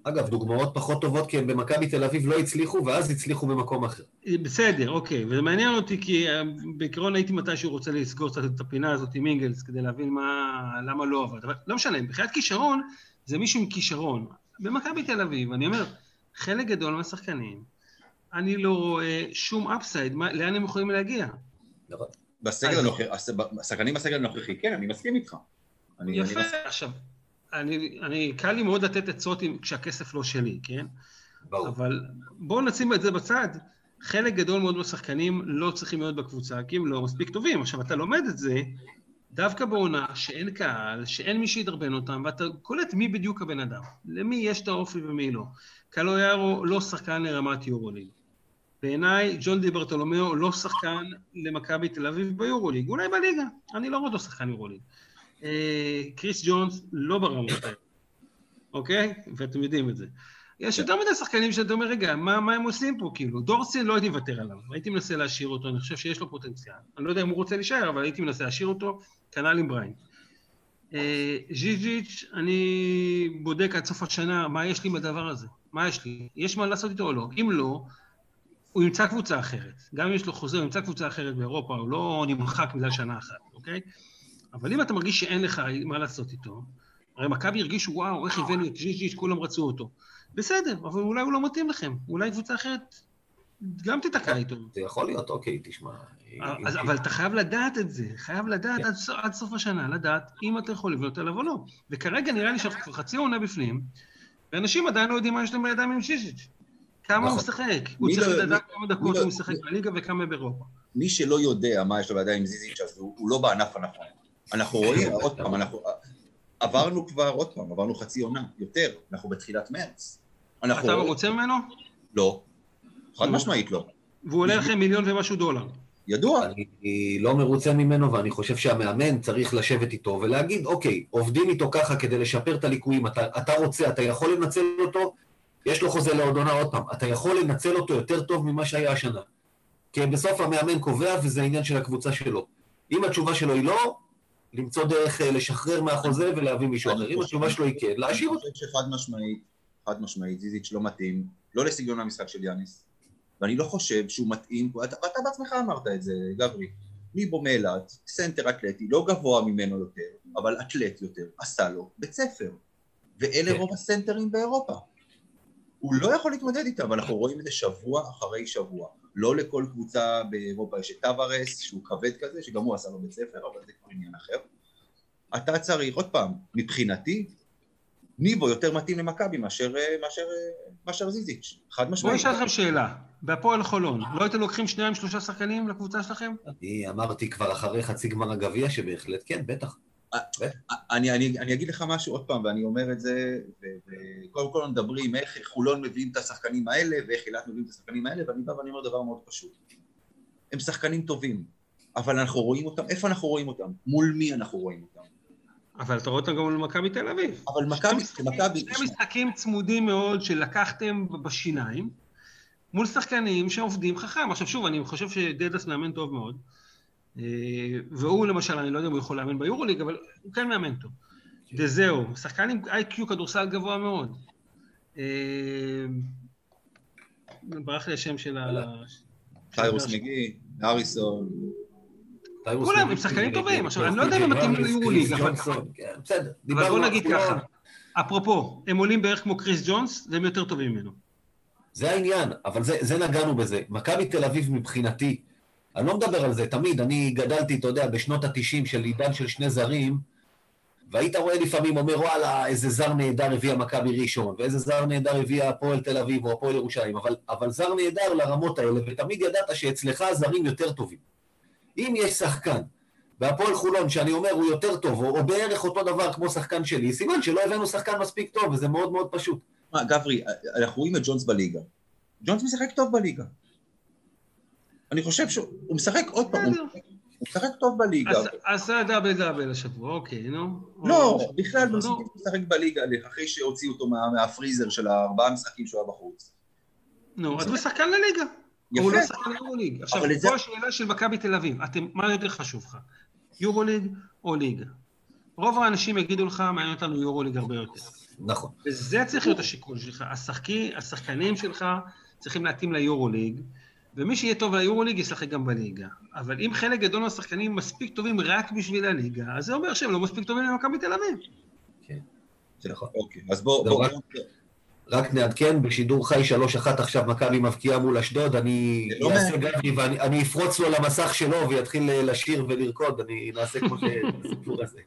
אגב, דוגמאות פחות טובות, כי הם במכבי תל אביב לא הצליחו, ואז הצליחו במקום אחר. בסדר, אוקיי, וזה מעניין אותי כי אה, בעיקרון הייתי מתישהו רוצה לסגור קצת את הפינה הזאת עם אינגלס כדי להבין מה, למה לא עבד, אבל לא משנה, מבחינת כישרון, זה מישהו עם כישרון. במכבי תל אביב, אני אומר, חלק גדול מהשחקנים, אני לא רואה שום אפסייד, מה- לאן הם יכולים להגיע? בסגל אז- הנוכחי, השחקנים בסגל הנוכחי, כן, אני מסכים איתך. אני, אני יפה, מסכים. עכשיו, אני, אני, קל לי מאוד לתת עצות כשהכסף לא שלי, כן? ברור. אבל בואו נשים את זה בצד. חלק גדול מאוד מהשחקנים לא צריכים להיות בקבוצה, כי הם לא מספיק טובים. עכשיו, אתה לומד את זה דווקא בעונה שאין קהל, שאין מי שידרבן אותם, ואתה קולט מי בדיוק הבן אדם. למי יש את האופי ומי לא. קלויארו לא שחקן לרמת יורוליג. בעיניי, ג'ון די ברטולומיאו לא שחקן למכבי תל אביב ביורוליג, אולי בליגה, אני לא רואה אותו שחקן יורוליג. אה, קריס ג'ונס לא ברמות האלה, אוקיי? ואתם יודעים את זה. יש יותר מדי שחקנים שאתה אומר, רגע, מה, מה הם עושים פה, כאילו? דורסין לא הייתי מוותר עליו, הייתי מנסה להשאיר אותו, אני חושב שיש לו פוטנציאל. אני לא יודע אם הוא רוצה להישאר, אבל הייתי מנסה להשאיר אותו, כנ"ל עם בריין. אה, ז'יז'יץ', אני בודק עד סוף השנה מה יש לי בדבר הזה, מה יש לי, יש מה לעשות איתו או לא. אם לא, הוא ימצא קבוצה אחרת. גם אם יש לו חוזה, הוא ימצא קבוצה אחרת באירופה, הוא לא נמחק בגלל שנה אחת, אוקיי? אבל אם אתה מרגיש שאין לך מה לעשות איתו, הרי מכבי הרגישו, וואו, איך הבאנו את ז'יז'יץ', כולם רצו אותו. בסדר, אבל אולי הוא לא מתאים לכם, אולי קבוצה אחרת גם תיתקע איתו. זה יכול להיות, אוקיי, תשמע. אז, אבל אתה חייב לדעת את זה, חייב לדעת עד, סוף- עד סוף השנה, לדעת אם אתה יכול לבנות עליו או לא. וכרגע נראה לי שאנחנו כבר חצי עונה בפנים, ואנשים עדיין לא יודעים מה יש להם בידיים עם שישיץ'. כמה הוא נכון. משחק, הוא מי צריך לא- לדעת כמה דקות לא- הוא משחק בליגה וכמה באירופה. מי שלא יודע מה יש לו בידיים עם זיזיץ', אז הוא, הוא לא בענף הנכון. אנחנו רואים, עוד פעם, אנחנו... עברנו כבר, עוד פעם, עברנו חצי עונה, יותר, אנחנו בתחילת מרץ. אנחנו אתה רואים- מרוצה ממנו? לא. חד. משמעית לא. והוא עולה לכם מיליון ומשהו דולר. ידוע. אני לא מרוצה ממנו, ואני חושב שהמאמן צריך לשבת איתו ולהגיד, אוקיי, עובדים איתו ככה כדי לשפר את הליקויים, אתה, אתה רוצה, אתה יכול לנצל אותו, יש לו חוזה לעוד עונה עוד פעם, אתה יכול לנצל אותו יותר טוב ממה שהיה השנה. כי בסוף המאמן קובע, וזה העניין של הקבוצה שלו. אם התשובה שלו היא לא, למצוא דרך אה, לשחרר מהחוזה ולהביא מישהו אחר. אם התשובה שלו היא כן, להשאיר אני אותו. חושב שחד משמעית, חד משמעית, זיזיץ' לא מתאים, לא לסגנון המשחק של יאניס, ואני לא חושב שהוא מתאים, ואתה, ואתה בעצמך אמרת את זה, גברי, ניבו מאילת, סנטר אתלטי, לא גבוה ממנו יותר, אבל אתלט יותר, עשה לו בית ספר, ואלה כן. רוב הסנטרים באירופה. הוא לא יכול להתמודד איתם, ואנחנו רואים את זה שבוע אחרי שבוע. לא לכל קבוצה באירופה יש את טווארס, שהוא כבד כזה, שגם הוא עשה לו בית ספר, אבל זה כבר עניין אחר. אתה צריך, עוד פעם, מבחינתי, ניבו יותר מתאים למכבי מאשר, מאשר, מאשר זיזיץ', חד משמעית. בואו נשאל אתכם שאלה, בהפועל חולון, לא הייתם לוקחים שניים שלושה שחקנים לקבוצה שלכם? אני אמרתי כבר אחרי חצי גמר הגביע שבהחלט כן, בטח. אני, אני, אני אגיד לך משהו עוד פעם, ואני אומר את זה, וקודם כל מדברים איך חולון מביאים את השחקנים האלה, ואיך אילת מביאים את השחקנים האלה, ואני בא ואני אומר דבר מאוד פשוט. הם שחקנים טובים, אבל אנחנו רואים אותם, איפה אנחנו רואים אותם? מול מי אנחנו רואים אותם? אבל אתה רואה אותם גם מול מכבי תל אביב. אבל מכבי, מכבי... שני משחקים צמודים מאוד שלקחתם בשיניים, מול שחקנים שעובדים חכם. עכשיו שוב, אני חושב שדדס מאמן טוב מאוד. אה, והוא למשל, אני לא יודע אם הוא יכול לאמן ביורוליג, אבל הוא כן מאמן טוב. וזהו, שחקן עם איי-קיו כדורסל גבוה מאוד. אה, ברח לי השם של ה... טיירוס מגי, אריסון. כולם הם שחקנים טובים, עכשיו אני לא יודע אם הם מתאימים ליורוליג, אבל כן, בוא נגיד ככה, אפרופו, הם עולים בערך כמו קריס ג'ונס, והם יותר טובים ממנו. זה העניין, אבל זה נגענו בזה. מכבי תל אביב מבחינתי, אני לא מדבר על זה, תמיד, אני גדלתי, אתה יודע, בשנות התשעים של עידן של שני זרים, והיית רואה לפעמים, אומר, וואלה, איזה זר נהדר הביאה מכבי ראשון, ואיזה זר נהדר הביאה הפועל תל אביב או הפועל ירושלים, אבל, אבל זר נהדר לרמות האלה, ותמיד ידעת שאצלך הזרים יותר טובים. אם יש שחקן בהפועל חולון, שאני אומר הוא יותר טוב, או, או בערך אותו דבר כמו שחקן שלי, סימן שלא הבאנו שחקן מספיק טוב, וזה מאוד מאוד פשוט. מה, גברי, אנחנו רואים את ג'ונס בליגה. ג'ונס משחק טוב בליגה. אני חושב שהוא משחק עוד פעם, הוא משחק טוב בליגה. עשה דאבל דאבל השבוע, אוקיי, נו. לא, בכלל הוא משחק בליגה אחרי שהוציאו אותו מהפריזר של הארבעה משחקים שהוא היה בחוץ. נו, אז הוא שחקן לליגה. יפה. הוא לא שחקן יורוליג. עכשיו, פה זה... השאלה של מכבי תל אביב, אתם, מה יותר חשוב לך? יורוליג או ליגה? רוב האנשים יגידו לך, מעניין אותנו יורוליג הרבה יותר. נכון. וזה צריך להיות השיקול שלך. השחקי, השחקנים שלך צריכים להתאים ליורוליג, ומי שיהיה טוב ליורוליג ישחק גם בליגה. אבל אם חלק גדול מהשחקנים מספיק טובים רק בשביל הליגה, אז זה אומר שהם לא מספיק טובים למכבי תל אביב. כן, זה נכון. אוקיי, אז בואו... בוא, רק, נעדכן, בשידור חי 3-1 עכשיו מכבי מבקיעה מול אשדוד, אני לא אעשה גבי ואני אפרוץ לו למסך שלו ויתחיל לשיר ולרקוד, אני נעשה כמו שהסיפור הזה.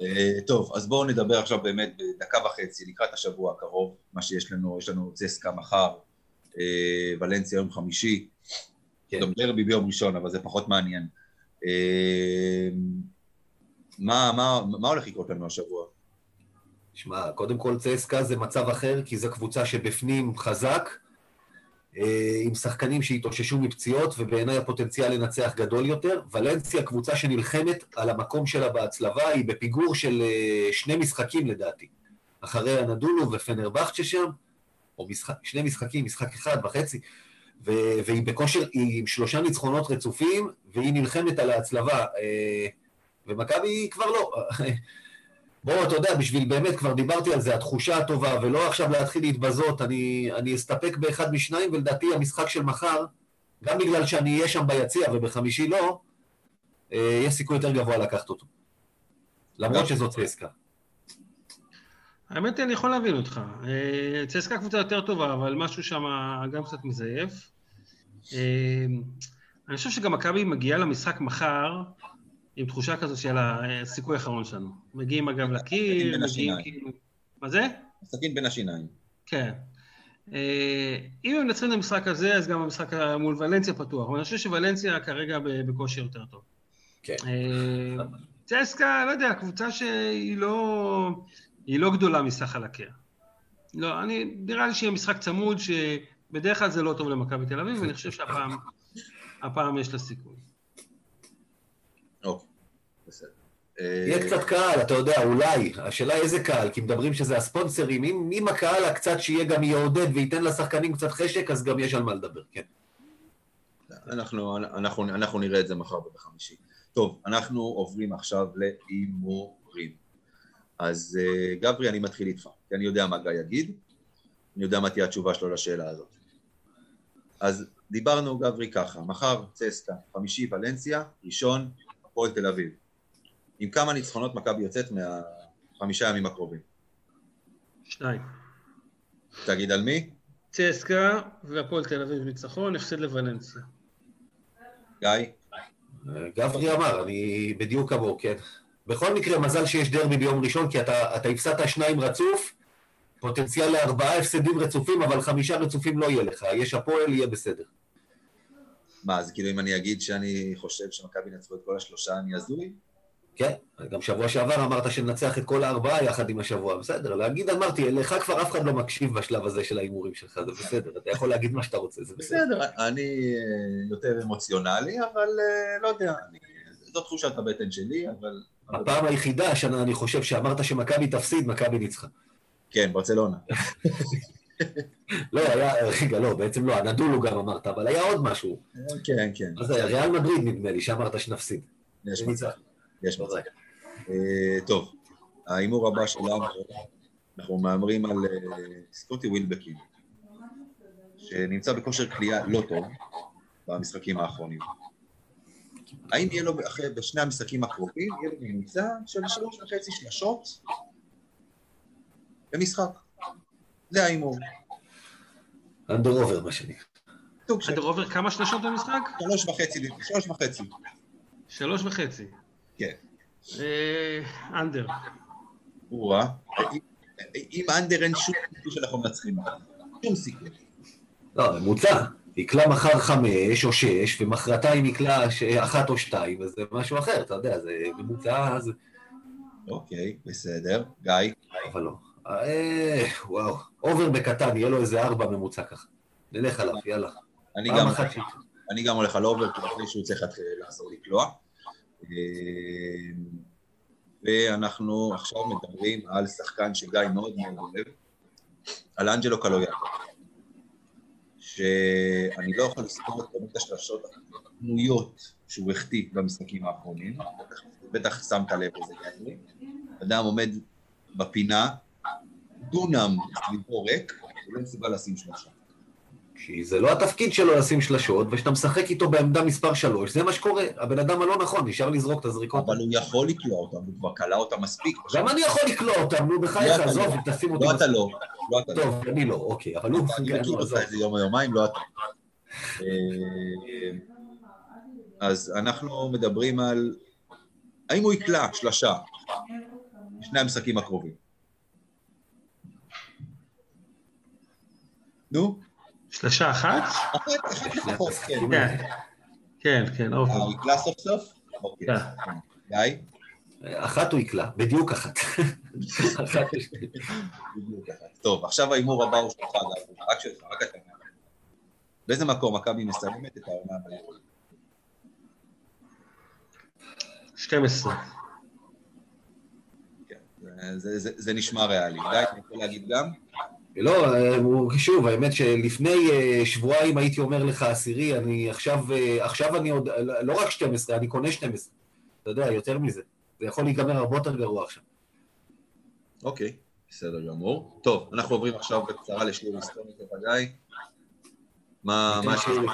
אה, טוב, אז בואו נדבר עכשיו באמת בדקה וחצי, לקראת השבוע הקרוב, מה שיש לנו, יש לנו צסקה מחר, אה, ולנסיה יום חמישי, כן. גם דרבי ביום ראשון, אבל זה פחות מעניין. אה, מה, מה, מה הולך לקרות לנו השבוע? שמע, קודם כל צסקה זה מצב אחר, כי זו קבוצה שבפנים חזק, אה, עם שחקנים שהתאוששו מפציעות, ובעיניי הפוטנציאל לנצח גדול יותר. ולנסיה, קבוצה שנלחמת על המקום שלה בהצלבה, היא בפיגור של שני משחקים לדעתי. אחרי הנדולו ופנרבכצ'ה שם, או משחק, שני משחקים, משחק אחד וחצי, ו- והיא בכושר, היא עם שלושה ניצחונות רצופים, והיא נלחמת על ההצלבה. אה, ומכבי כבר לא. בואו, אתה יודע, בשביל באמת, כבר דיברתי על זה, התחושה הטובה, ולא עכשיו להתחיל להתבזות, אני, אני אסתפק באחד משניים, ולדעתי המשחק של מחר, גם בגלל שאני אהיה שם ביציע ובחמישי לא, אה, יש סיכוי יותר גבוה לקחת אותו. למרות שזאת צסקה. האמת היא, אני יכול להבין אותך. אה, צסקה קבוצה יותר טובה, אבל משהו שם גם קצת מזייף. אה, אני חושב שגם מכבי מגיעה למשחק מחר עם תחושה כזו של הסיכוי האחרון שלנו. מגיעים אגב לקיר, מגיעים כאילו... מה זה? סכין בין השיניים. כן. אה, אם הם מנצחים את המשחק הזה, אז גם המשחק מול ולנסיה פתוח. אבל אני חושב שוולנסיה כרגע בכושר יותר טוב. כן. צסקה, לא יודע, קבוצה שהיא לא... היא לא גדולה מסך על הקר. לא, אני, נראה לי שיהיה משחק צמוד, שבדרך כלל זה לא טוב למכבי תל אביב, ואני חושב שהפעם הפעם יש לה סיכוי. אוקיי, בסדר. יהיה קצת קהל, אתה יודע, אולי. השאלה איזה קהל, כי מדברים שזה הספונסרים. אם, אם הקהל הקצת שיהיה גם יעודד וייתן לשחקנים קצת חשק, אז גם יש על מה לדבר, כן. אנחנו, אנחנו, אנחנו נראה את זה מחר ובחמישי. טוב, אנחנו עוברים עכשיו להימורים. אז uh, גברי, אני מתחיל איתך, כי אני יודע מה גיא יגיד, אני יודע מה תהיה התשובה שלו לשאלה הזאת. אז דיברנו, גברי, ככה, מחר צסקה, חמישי ולנסיה, ראשון, הפועל תל אביב. עם כמה ניצחונות מכבי יוצאת מהחמישה ימים הקרובים? שניים. תגיד על מי? צסקה והפועל תל אביב ניצחון, הפסד לוולנסיה. גיא? גברי אמר, אני בדיוק כמוהו, כן. בכל מקרה, מזל שיש דרבי ביום ראשון, כי אתה, אתה הפסדת שניים רצוף, פוטנציאל לארבעה הפסדים רצופים, אבל חמישה רצופים לא יהיה לך. יש הפועל, יהיה בסדר. מה, אז כאילו אם אני אגיד שאני חושב שמכבי ינצחו את כל השלושה, אני הזוי? כן, גם שבוע שעבר אמרת שננצח את כל הארבעה יחד עם השבוע, בסדר, להגיד אמרתי, לך כבר אף אחד לא מקשיב בשלב הזה של ההימורים שלך, זה בסדר, אתה יכול להגיד מה שאתה רוצה, זה בסדר. בסדר, אני אה, יותר אמוציונלי, אבל אה, לא יודע, אני, זו תחושת הבטן שלי, אבל... הפעם היחידה השנה, אני חושב, שאמרת שמכבי תפסיד, מכבי ניצחה. כן, ברצלונה. לא, היה, רגע, לא, בעצם לא, הנדולו גם אמרת, אבל היה עוד משהו. כן, כן. זה היה? ריאל מדריד נדמה לי, שאמרת שנפסיד. יש מצב. יש מצב. אה, טוב, ההימור הבא שלנו, אנחנו מהמרים על אה, סקוטי ווילבקין, שנמצא בכושר כליאה לא טוב במשחקים האחרונים. האם יהיה לו אחרי, בשני המשחקים הקרובים, יהיה לו ממוצע של שלוש וחצי שלשות במשחק? זה ההימור. Under over, מה שנקרא. Under over כמה שלשות במשחק? שלוש וחצי, שלוש וחצי. שלוש וחצי. כן. אה, under. או-אה. אם under אין שום סיכוי שאנחנו מנצחים. שום סיכוי. לא, ממוצע. יקלע מחר חמש או שש, ומחרתיים יקלע אחת או שתיים, אז זה משהו אחר, אתה יודע, זה ממוצע, אז... אוקיי, בסדר. גיא? אבל לא. אה, וואו, over בקטן, יהיה לו איזה ארבע ממוצע ככה. נלך עליו, יאללה. אני גם הולך על over, כי אחרי שהוא צריך לעזור לקלוע. אה, ואנחנו עכשיו מדברים על שחקן שגיא מאוד מאוד אוהב, על אנג'לו קלויארו, שאני לא יכול לזכור את כמות השלשות הפנויות שהוא החטיא במשחקים האחרונים, בטח שמת לב לזה, גיא. אדם עומד בפינה, דונם סביבו ריק, הוא לא מסוגל לשים שלושה. כי זה לא התפקיד שלו לשים שלשות, וכשאתה משחק איתו בעמדה מספר 3, זה מה שקורה. הבן אדם הלא נכון, נשאר לזרוק את הזריקות. אבל הוא יכול לקלוע אותם, הוא כבר קלע אותם מספיק. גם אני יכול לקלוע אותם, נו בחייך, לא עזוב, תשים אותי. לא אתה לא. לא אתה לא. טוב, אני לא, אוקיי, אבל הוא... אני מכיר אותך איזה יום או יומיים, לא אתה. אה, אז אנחנו מדברים על... האם הוא יקלע שלשה בשני המשחקים הקרובים? נו? שלושה אחת? אחת לפחות, כן. כן, כן, אוקיי. הוא יקלע סוף סוף? אוקיי. כן. גיא? אחת הוא יקלע, בדיוק אחת. טוב, עכשיו ההימור הבא הוא שלך, רק שלך, רק אתה. באיזה מקום מכבי מסיימת את העונה ביורו? 12. כן, זה נשמע ריאלי. גיא, אתה יכול להגיד גם? לא, שוב, האמת שלפני אה, שבועיים הייתי אומר לך עשירי, אני עכשיו, אה, עכשיו אני עוד, לא רק 12, אני קונה 12. אתה יודע, יותר מזה. זה יכול להיגמר הרבה יותר גרוע עכשיו. אוקיי, בסדר גמור. טוב, אנחנו עוברים עכשיו בקצרה לשיעור היסטורי בוודאי. מה השיעור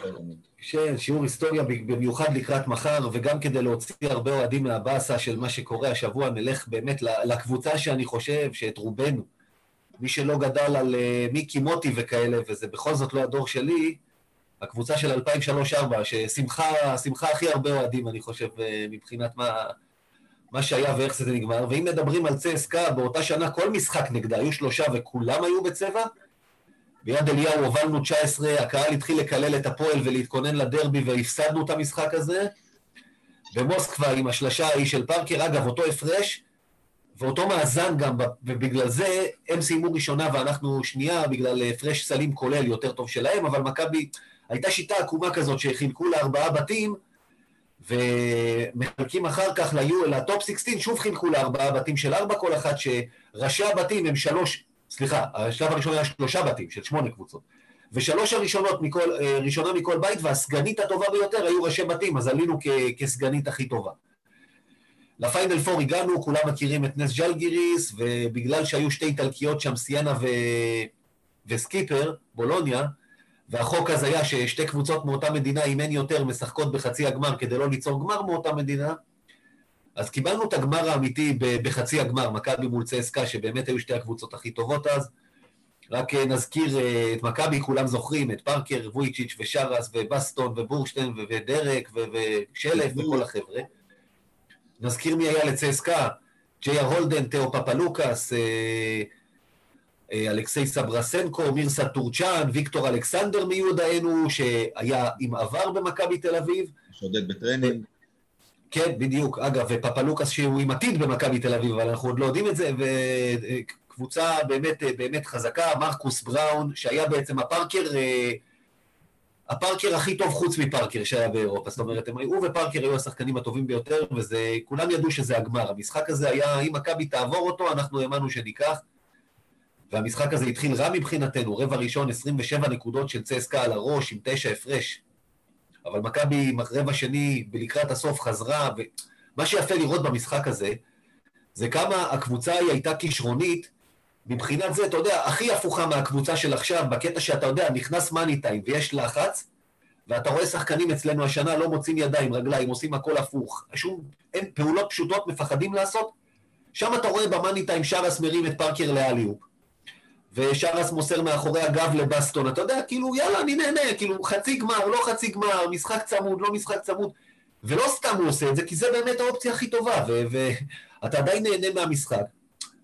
כן, שיעור היסטוריה במיוחד לקראת מחר, וגם כדי להוציא הרבה אוהדים מהבאסה של מה שקורה השבוע, נלך באמת לקבוצה שאני חושב שאת רובנו, מי שלא גדל על uh, מיקי מוטי וכאלה, וזה בכל זאת לא הדור שלי, הקבוצה של 2003-2004, ששמחה הכי הרבה אוהדים, אני חושב, uh, מבחינת מה, מה שהיה ואיך זה נגמר. ואם מדברים על צסקה, באותה שנה כל משחק נגדה, היו שלושה וכולם היו בצבע. ביד אליהו הובלנו 19, הקהל התחיל לקלל את הפועל ולהתכונן לדרבי והפסדנו את המשחק הזה. במוסקבה עם השלשה ההיא של פארקר, אגב, אותו הפרש, ואותו מאזן גם, ובגלל זה הם סיימו ראשונה ואנחנו שנייה, בגלל הפרש סלים כולל יותר טוב שלהם, אבל מכבי, הייתה שיטה עקומה כזאת שחילקו לארבעה בתים, ומחלקים אחר כך לטופ 16, שוב חילקו לארבעה בתים של ארבע כל אחת, שראשי הבתים הם שלוש, סליחה, השלב הראשון היה שלושה בתים של שמונה קבוצות. ושלוש הראשונות מכל, אה, ראשונה מכל בית, והסגנית הטובה ביותר היו ראשי בתים, אז עלינו כסגנית הכי טובה. לפיינל פור הגענו, כולם מכירים את נס ג'לגיריס, ובגלל שהיו שתי איטלקיות שם, סיינה ו... וסקיפר, בולוניה, והחוק אז היה ששתי קבוצות מאותה מדינה, אם אין יותר, משחקות בחצי הגמר כדי לא ליצור גמר מאותה מדינה, אז קיבלנו את הגמר האמיתי בחצי הגמר, מכבי מול צסקה, שבאמת היו שתי הקבוצות הכי טובות אז. רק אה, נזכיר אה, את מכבי, כולם זוכרים, את פארקר, וויצ'יץ' ושאראס ובסטון ובורשטיין ודרק ושלף וכל החבר'ה. נזכיר מי היה לצסקה, ג'יה הולדן, תיאו פפאלוקאס, אלכסיי סברסנקו, מירסד טורקצ'אן, ויקטור אלכסנדר מיודענו, שהיה עם עבר במכבי תל אביב. שודד בטרנינג. כן, בדיוק. אגב, ופפאלוקאס שהוא עם עתיד במכבי תל אביב, אבל אנחנו עוד לא יודעים את זה, וקבוצה באמת, באמת חזקה, מרקוס בראון, שהיה בעצם הפארקר, הפארקר הכי טוב חוץ מפארקר שהיה באירופה. זאת אומרת, הם, הוא ופארקר היו השחקנים הטובים ביותר, וכולם ידעו שזה הגמר. המשחק הזה היה, אם מכבי תעבור אותו, אנחנו האמנו שניקח. והמשחק הזה התחיל רע מבחינתנו, רבע ראשון 27 נקודות של צסקה על הראש עם תשע הפרש. אבל מכבי רבע שני לקראת הסוף חזרה, ומה שיפה לראות במשחק הזה, זה כמה הקבוצה היא הייתה כישרונית, מבחינת זה, אתה יודע, הכי הפוכה מהקבוצה של עכשיו, בקטע שאתה יודע, נכנס מאני טיים ויש לחץ, ואתה רואה שחקנים אצלנו השנה לא מוצאים ידיים, רגליים, עושים הכל הפוך. שום, אין פעולות פשוטות מפחדים לעשות. שם אתה רואה במאני טיים שרס מרים את פארקר לאליופ. ושרס מוסר מאחורי הגב לבסטון, אתה יודע, כאילו, יאללה, אני נהנה, כאילו, חצי גמר, לא חצי גמר, משחק צמוד, לא משחק צמוד, ולא סתם הוא עושה את זה, כי זה באמת האופציה הכי טובה, ואתה עדיין נהנה מהמשחק.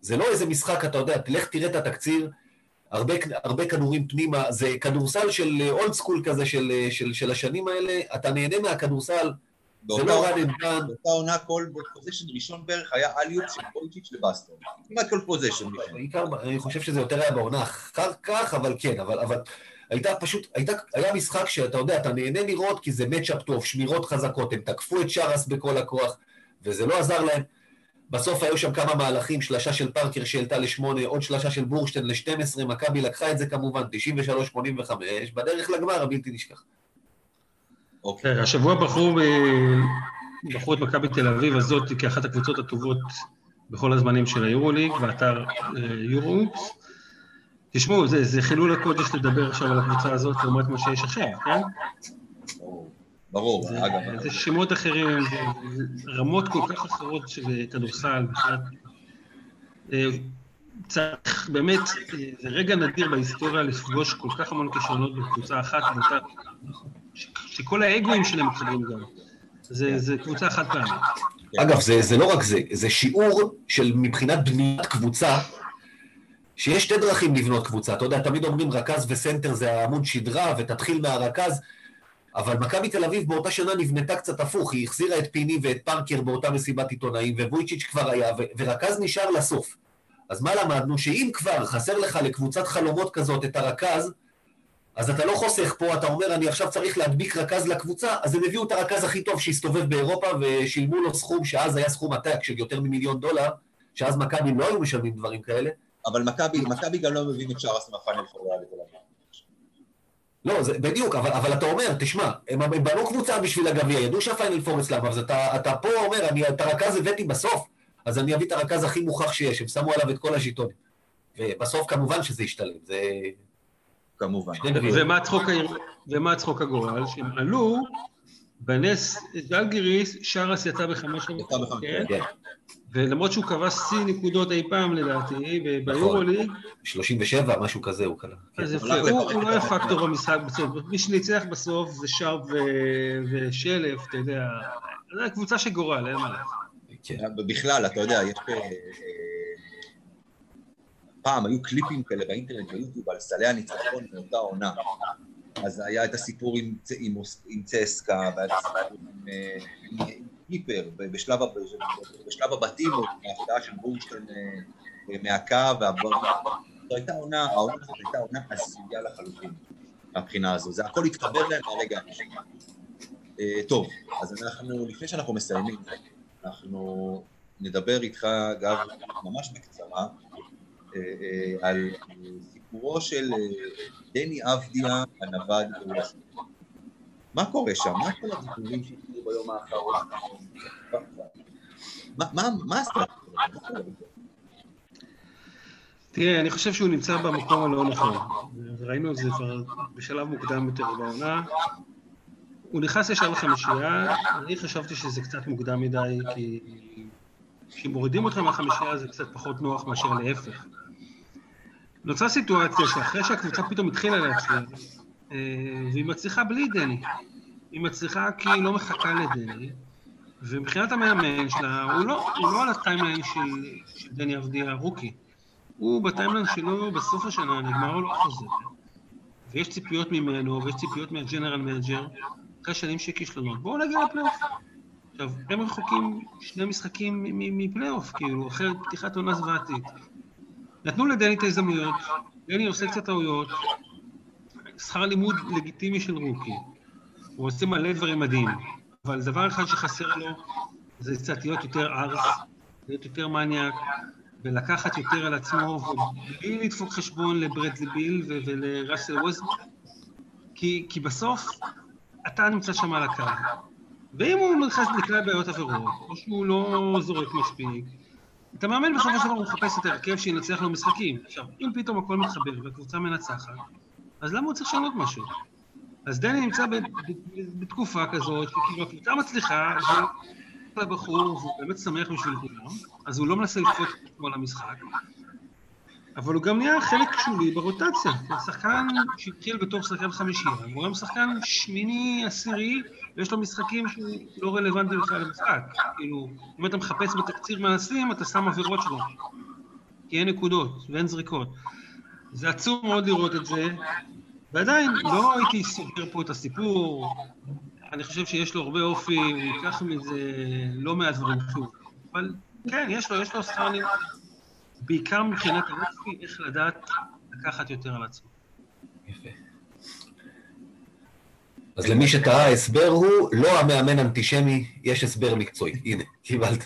זה לא איזה משחק, אתה יודע, תלך תראה את התקציר, הרבה, הרבה כדורים פנימה, זה כדורסל של old school כזה של, של, של השנים האלה, אתה נהנה מהכדורסל, זה לא run and gun. באותה עונה כל possession ראשון בערך היה alley-oop של וויצ'יץ' לבסטון. כמעט כל possession. בעיקר, אני חושב שזה יותר היה בעונה אחר כך, אבל כן, אבל, אבל הייתה פשוט, הייתה, היה משחק שאתה יודע, אתה נהנה לראות כי זה מצ'אפ טוב, שמירות חזקות, הם תקפו את שרס בכל הכוח, וזה לא עזר להם. בסוף היו שם כמה מהלכים, שלשה של פארקר שהעלתה לשמונה, עוד שלשה של בורשטיין ל-12, מכבי לקחה את זה כמובן, 93-85, בדרך לגמר הבלתי נשכח. אוקיי. השבוע בחרו, בחרו את מכבי תל אביב הזאת כאחת הקבוצות הטובות בכל הזמנים של היורוליג, באתר יורוקס. תשמעו, זה, זה חילול הקודש לדבר עכשיו על הקבוצה הזאת לעומת מה שיש עכשיו, כן? ברור, זה, אגב. זה שמות אחרים, רמות כל כך אחרות של כדורסל. צריך באמת, זה רגע נדיר בהיסטוריה לפגוש כל כך המון כישרונות בקבוצה אחת, באותה שכל האגואים שלהם מתחברים גם. זה, זה קבוצה חד פעמית. אגב, זה, זה לא רק זה, זה שיעור של מבחינת בניית קבוצה, שיש שתי דרכים לבנות קבוצה. אתה יודע, תמיד אומרים רכז וסנטר זה העמוד שדרה, ותתחיל מהרכז, אבל מכבי תל אביב באותה שנה נבנתה קצת הפוך, היא החזירה את פיני ואת פארקר באותה מסיבת עיתונאים, וויצ'יץ' כבר היה, ורכז נשאר לסוף. אז מה למדנו? שאם כבר חסר לך לקבוצת חלומות כזאת את הרכז, אז אתה לא חוסך פה, אתה אומר, אני עכשיו צריך להדביק רכז לקבוצה, אז הם הביאו את הרכז הכי טוב שהסתובב באירופה, ושילמו לו סכום שאז היה סכום עתק של יותר ממיליון דולר, שאז מכבי לא היו משלמים דברים כאלה. אבל מכבי, גם לא מבין את שרס מהפאנל פוריה בתל אביב. לא, זה, בדיוק, אבל, אבל אתה אומר, תשמע, הם, הם בנו קבוצה בשביל הגביע, ידעו שהפיינל פור אצלם, אז אתה, אתה פה אומר, אני את הרכז הבאתי בסוף, אז אני אביא את הרכז הכי מוכח שיש, הם שמו עליו את כל השיטונים. ובסוף כמובן שזה ישתלם, זה, כמובן. ומה צחוק הגורל? שהם עלו, בנס ז'לגיריס, שרס יצא בחמש יצא בחמש, כן. ולמרות שהוא קבע שיא נקודות אי פעם לדעתי, וביורוליג... 37, משהו כזה הוא קלע. אז יפה, הוא לא היה פקטור במשחק בסוף. מי שניצח בסוף זה שרפ ושלף, אתה יודע. זו קבוצה של גורל, אין מה לעשות. בכלל, אתה יודע, יש... פעם היו קליפים כאלה באינטרנט ביוטיוב על סלי הניצחון מאותה עונה. אז היה את הסיפור עם, צסקה, והיה את הסיפור עם, עם קליפר, בשלב, הבתים, ההפתעה של בורשטיין אה, מהקו, זו הייתה עונה, העונה הזאת הייתה עונה הזויה לחלוטין, מהבחינה הזו. זה הכל התחבר להם מהרגע הראשון. אה, טוב, אז אנחנו, לפני שאנחנו מסיימים, אנחנו נדבר איתך, אגב, ממש בקצרה, אה, אה, על סיפורו של אה, דני אבדיה בוושינגטון. מה קורה שם? מה כל הדיבורים ביום האחרון? מה הסטרטגיה? תראה, אני חושב שהוא נמצא במקום הלא נכון. ראינו את זה כבר בשלב מוקדם יותר בעונה. הוא נכנס ישר לחמישייה, אני חשבתי שזה קצת מוקדם מדי, כי כשמורידים אותך מהחמישייה זה קצת פחות נוח מאשר להפך. נוצרה סיטואציה שאחרי שהקבוצה פתאום התחילה להצליח, אה, והיא מצליחה בלי דני. היא מצליחה כי היא לא מחכה לדני, ומבחינת המאמן שלה, הוא לא, הוא לא על ה timeline של, של דני אבדיה rookie. הוא ב timeline שלו בסוף השנה נגמר לו החוזה. ויש ציפיות ממנו, ויש ציפיות מה general manager, אחרי שנים של כישלונות. בואו נגיע לפלייאוף. עכשיו, הם רחוקים שני משחקים מפלייאוף, כאילו, אחרי פתיחת עונה זוועתית. נתנו לדני את ההזדמנויות, דני עושה קצת טעויות, שכר לימוד לגיטימי של רוקי. הוא עושה מלא דברים מדהים, אבל דבר אחד שחסר לו זה קצת להיות יותר ארס, להיות יותר מניאק, ולקחת יותר על עצמו, ובלי לדפוק חשבון לברדלי ביל ולראסל ווז, כי, כי בסוף אתה נמצא שם על הקו. ואם הוא נכנס נקלע בעיות אחרות, או שהוא לא זורק מספיק, אתה מאמן בסופו של דבר הוא מחפש את ההרכב שינצח לו משחקים. עכשיו, אם פתאום הכל מתחבר והקבוצה מנצחת, אז למה הוא צריך לשנות משהו? אז דני נמצא בתקופה כזאת, שכאילו הקבוצה מצליחה, לבחור, והוא באמת שמח בשביל כולם, אז הוא לא מנסה לקפוץ את עצמו למשחק, אבל הוא גם נהיה חלק שולי ברוטציה. הוא שחקן שהתחיל בתור שחקן חמישי, הוא היום שחקן שמיני, עשירי, ויש לו משחקים שהוא לא רלוונטי בכלל למשחק. כאילו, אם אתה מחפש בתקציר מעשים, אתה שם עבירות שלו. כי אין נקודות ואין זריקות. זה עצוב מאוד לראות את זה, ועדיין לא הייתי סוגר פה את הסיפור, אני חושב שיש לו הרבה אופי, הוא ייקח מזה לא מעט דברים שוב. אבל כן, יש לו, יש לו שכר לימוד. בעיקר מבחינת האופי, איך לדעת לקחת יותר על עצמו. יפה. אז למי שטעה, ההסבר הוא לא המאמן אנטישמי, יש הסבר מקצועי. הנה, קיבלתם.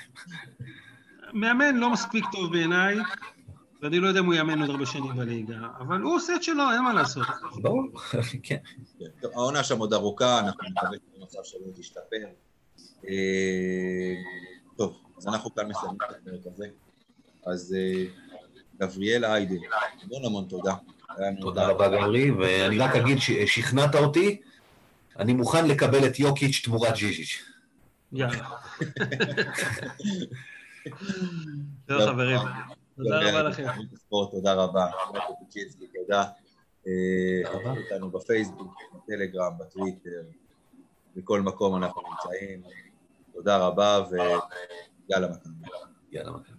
מאמן לא מספיק טוב בעיניי, ואני לא יודע אם הוא יאמן עוד הרבה שנים בליגה, אבל הוא עושה את שלו, אין מה לעשות. ברור, כן. העונה שם עוד ארוכה, אנחנו מקווים שהמצב שלו תשתפר. אה, טוב, אז אנחנו כאן מסיימים את הפרק הזה. אז אה, גבריאל איידן, המון המון תודה. תודה רבה גברי, ואני רק אגיד ששכנעת אותי, אני מוכן לקבל את יוקיץ' תמורת ז'יז'יץ'. יאללה. טוב חברים. תודה רבה לכם. תודה רבה. תודה. חבר אותנו בפייסבוק, בטלגרם, בטוויטר, בכל מקום אנחנו נמצאים. תודה רבה ויאללה מכבי. יאללה מכבי.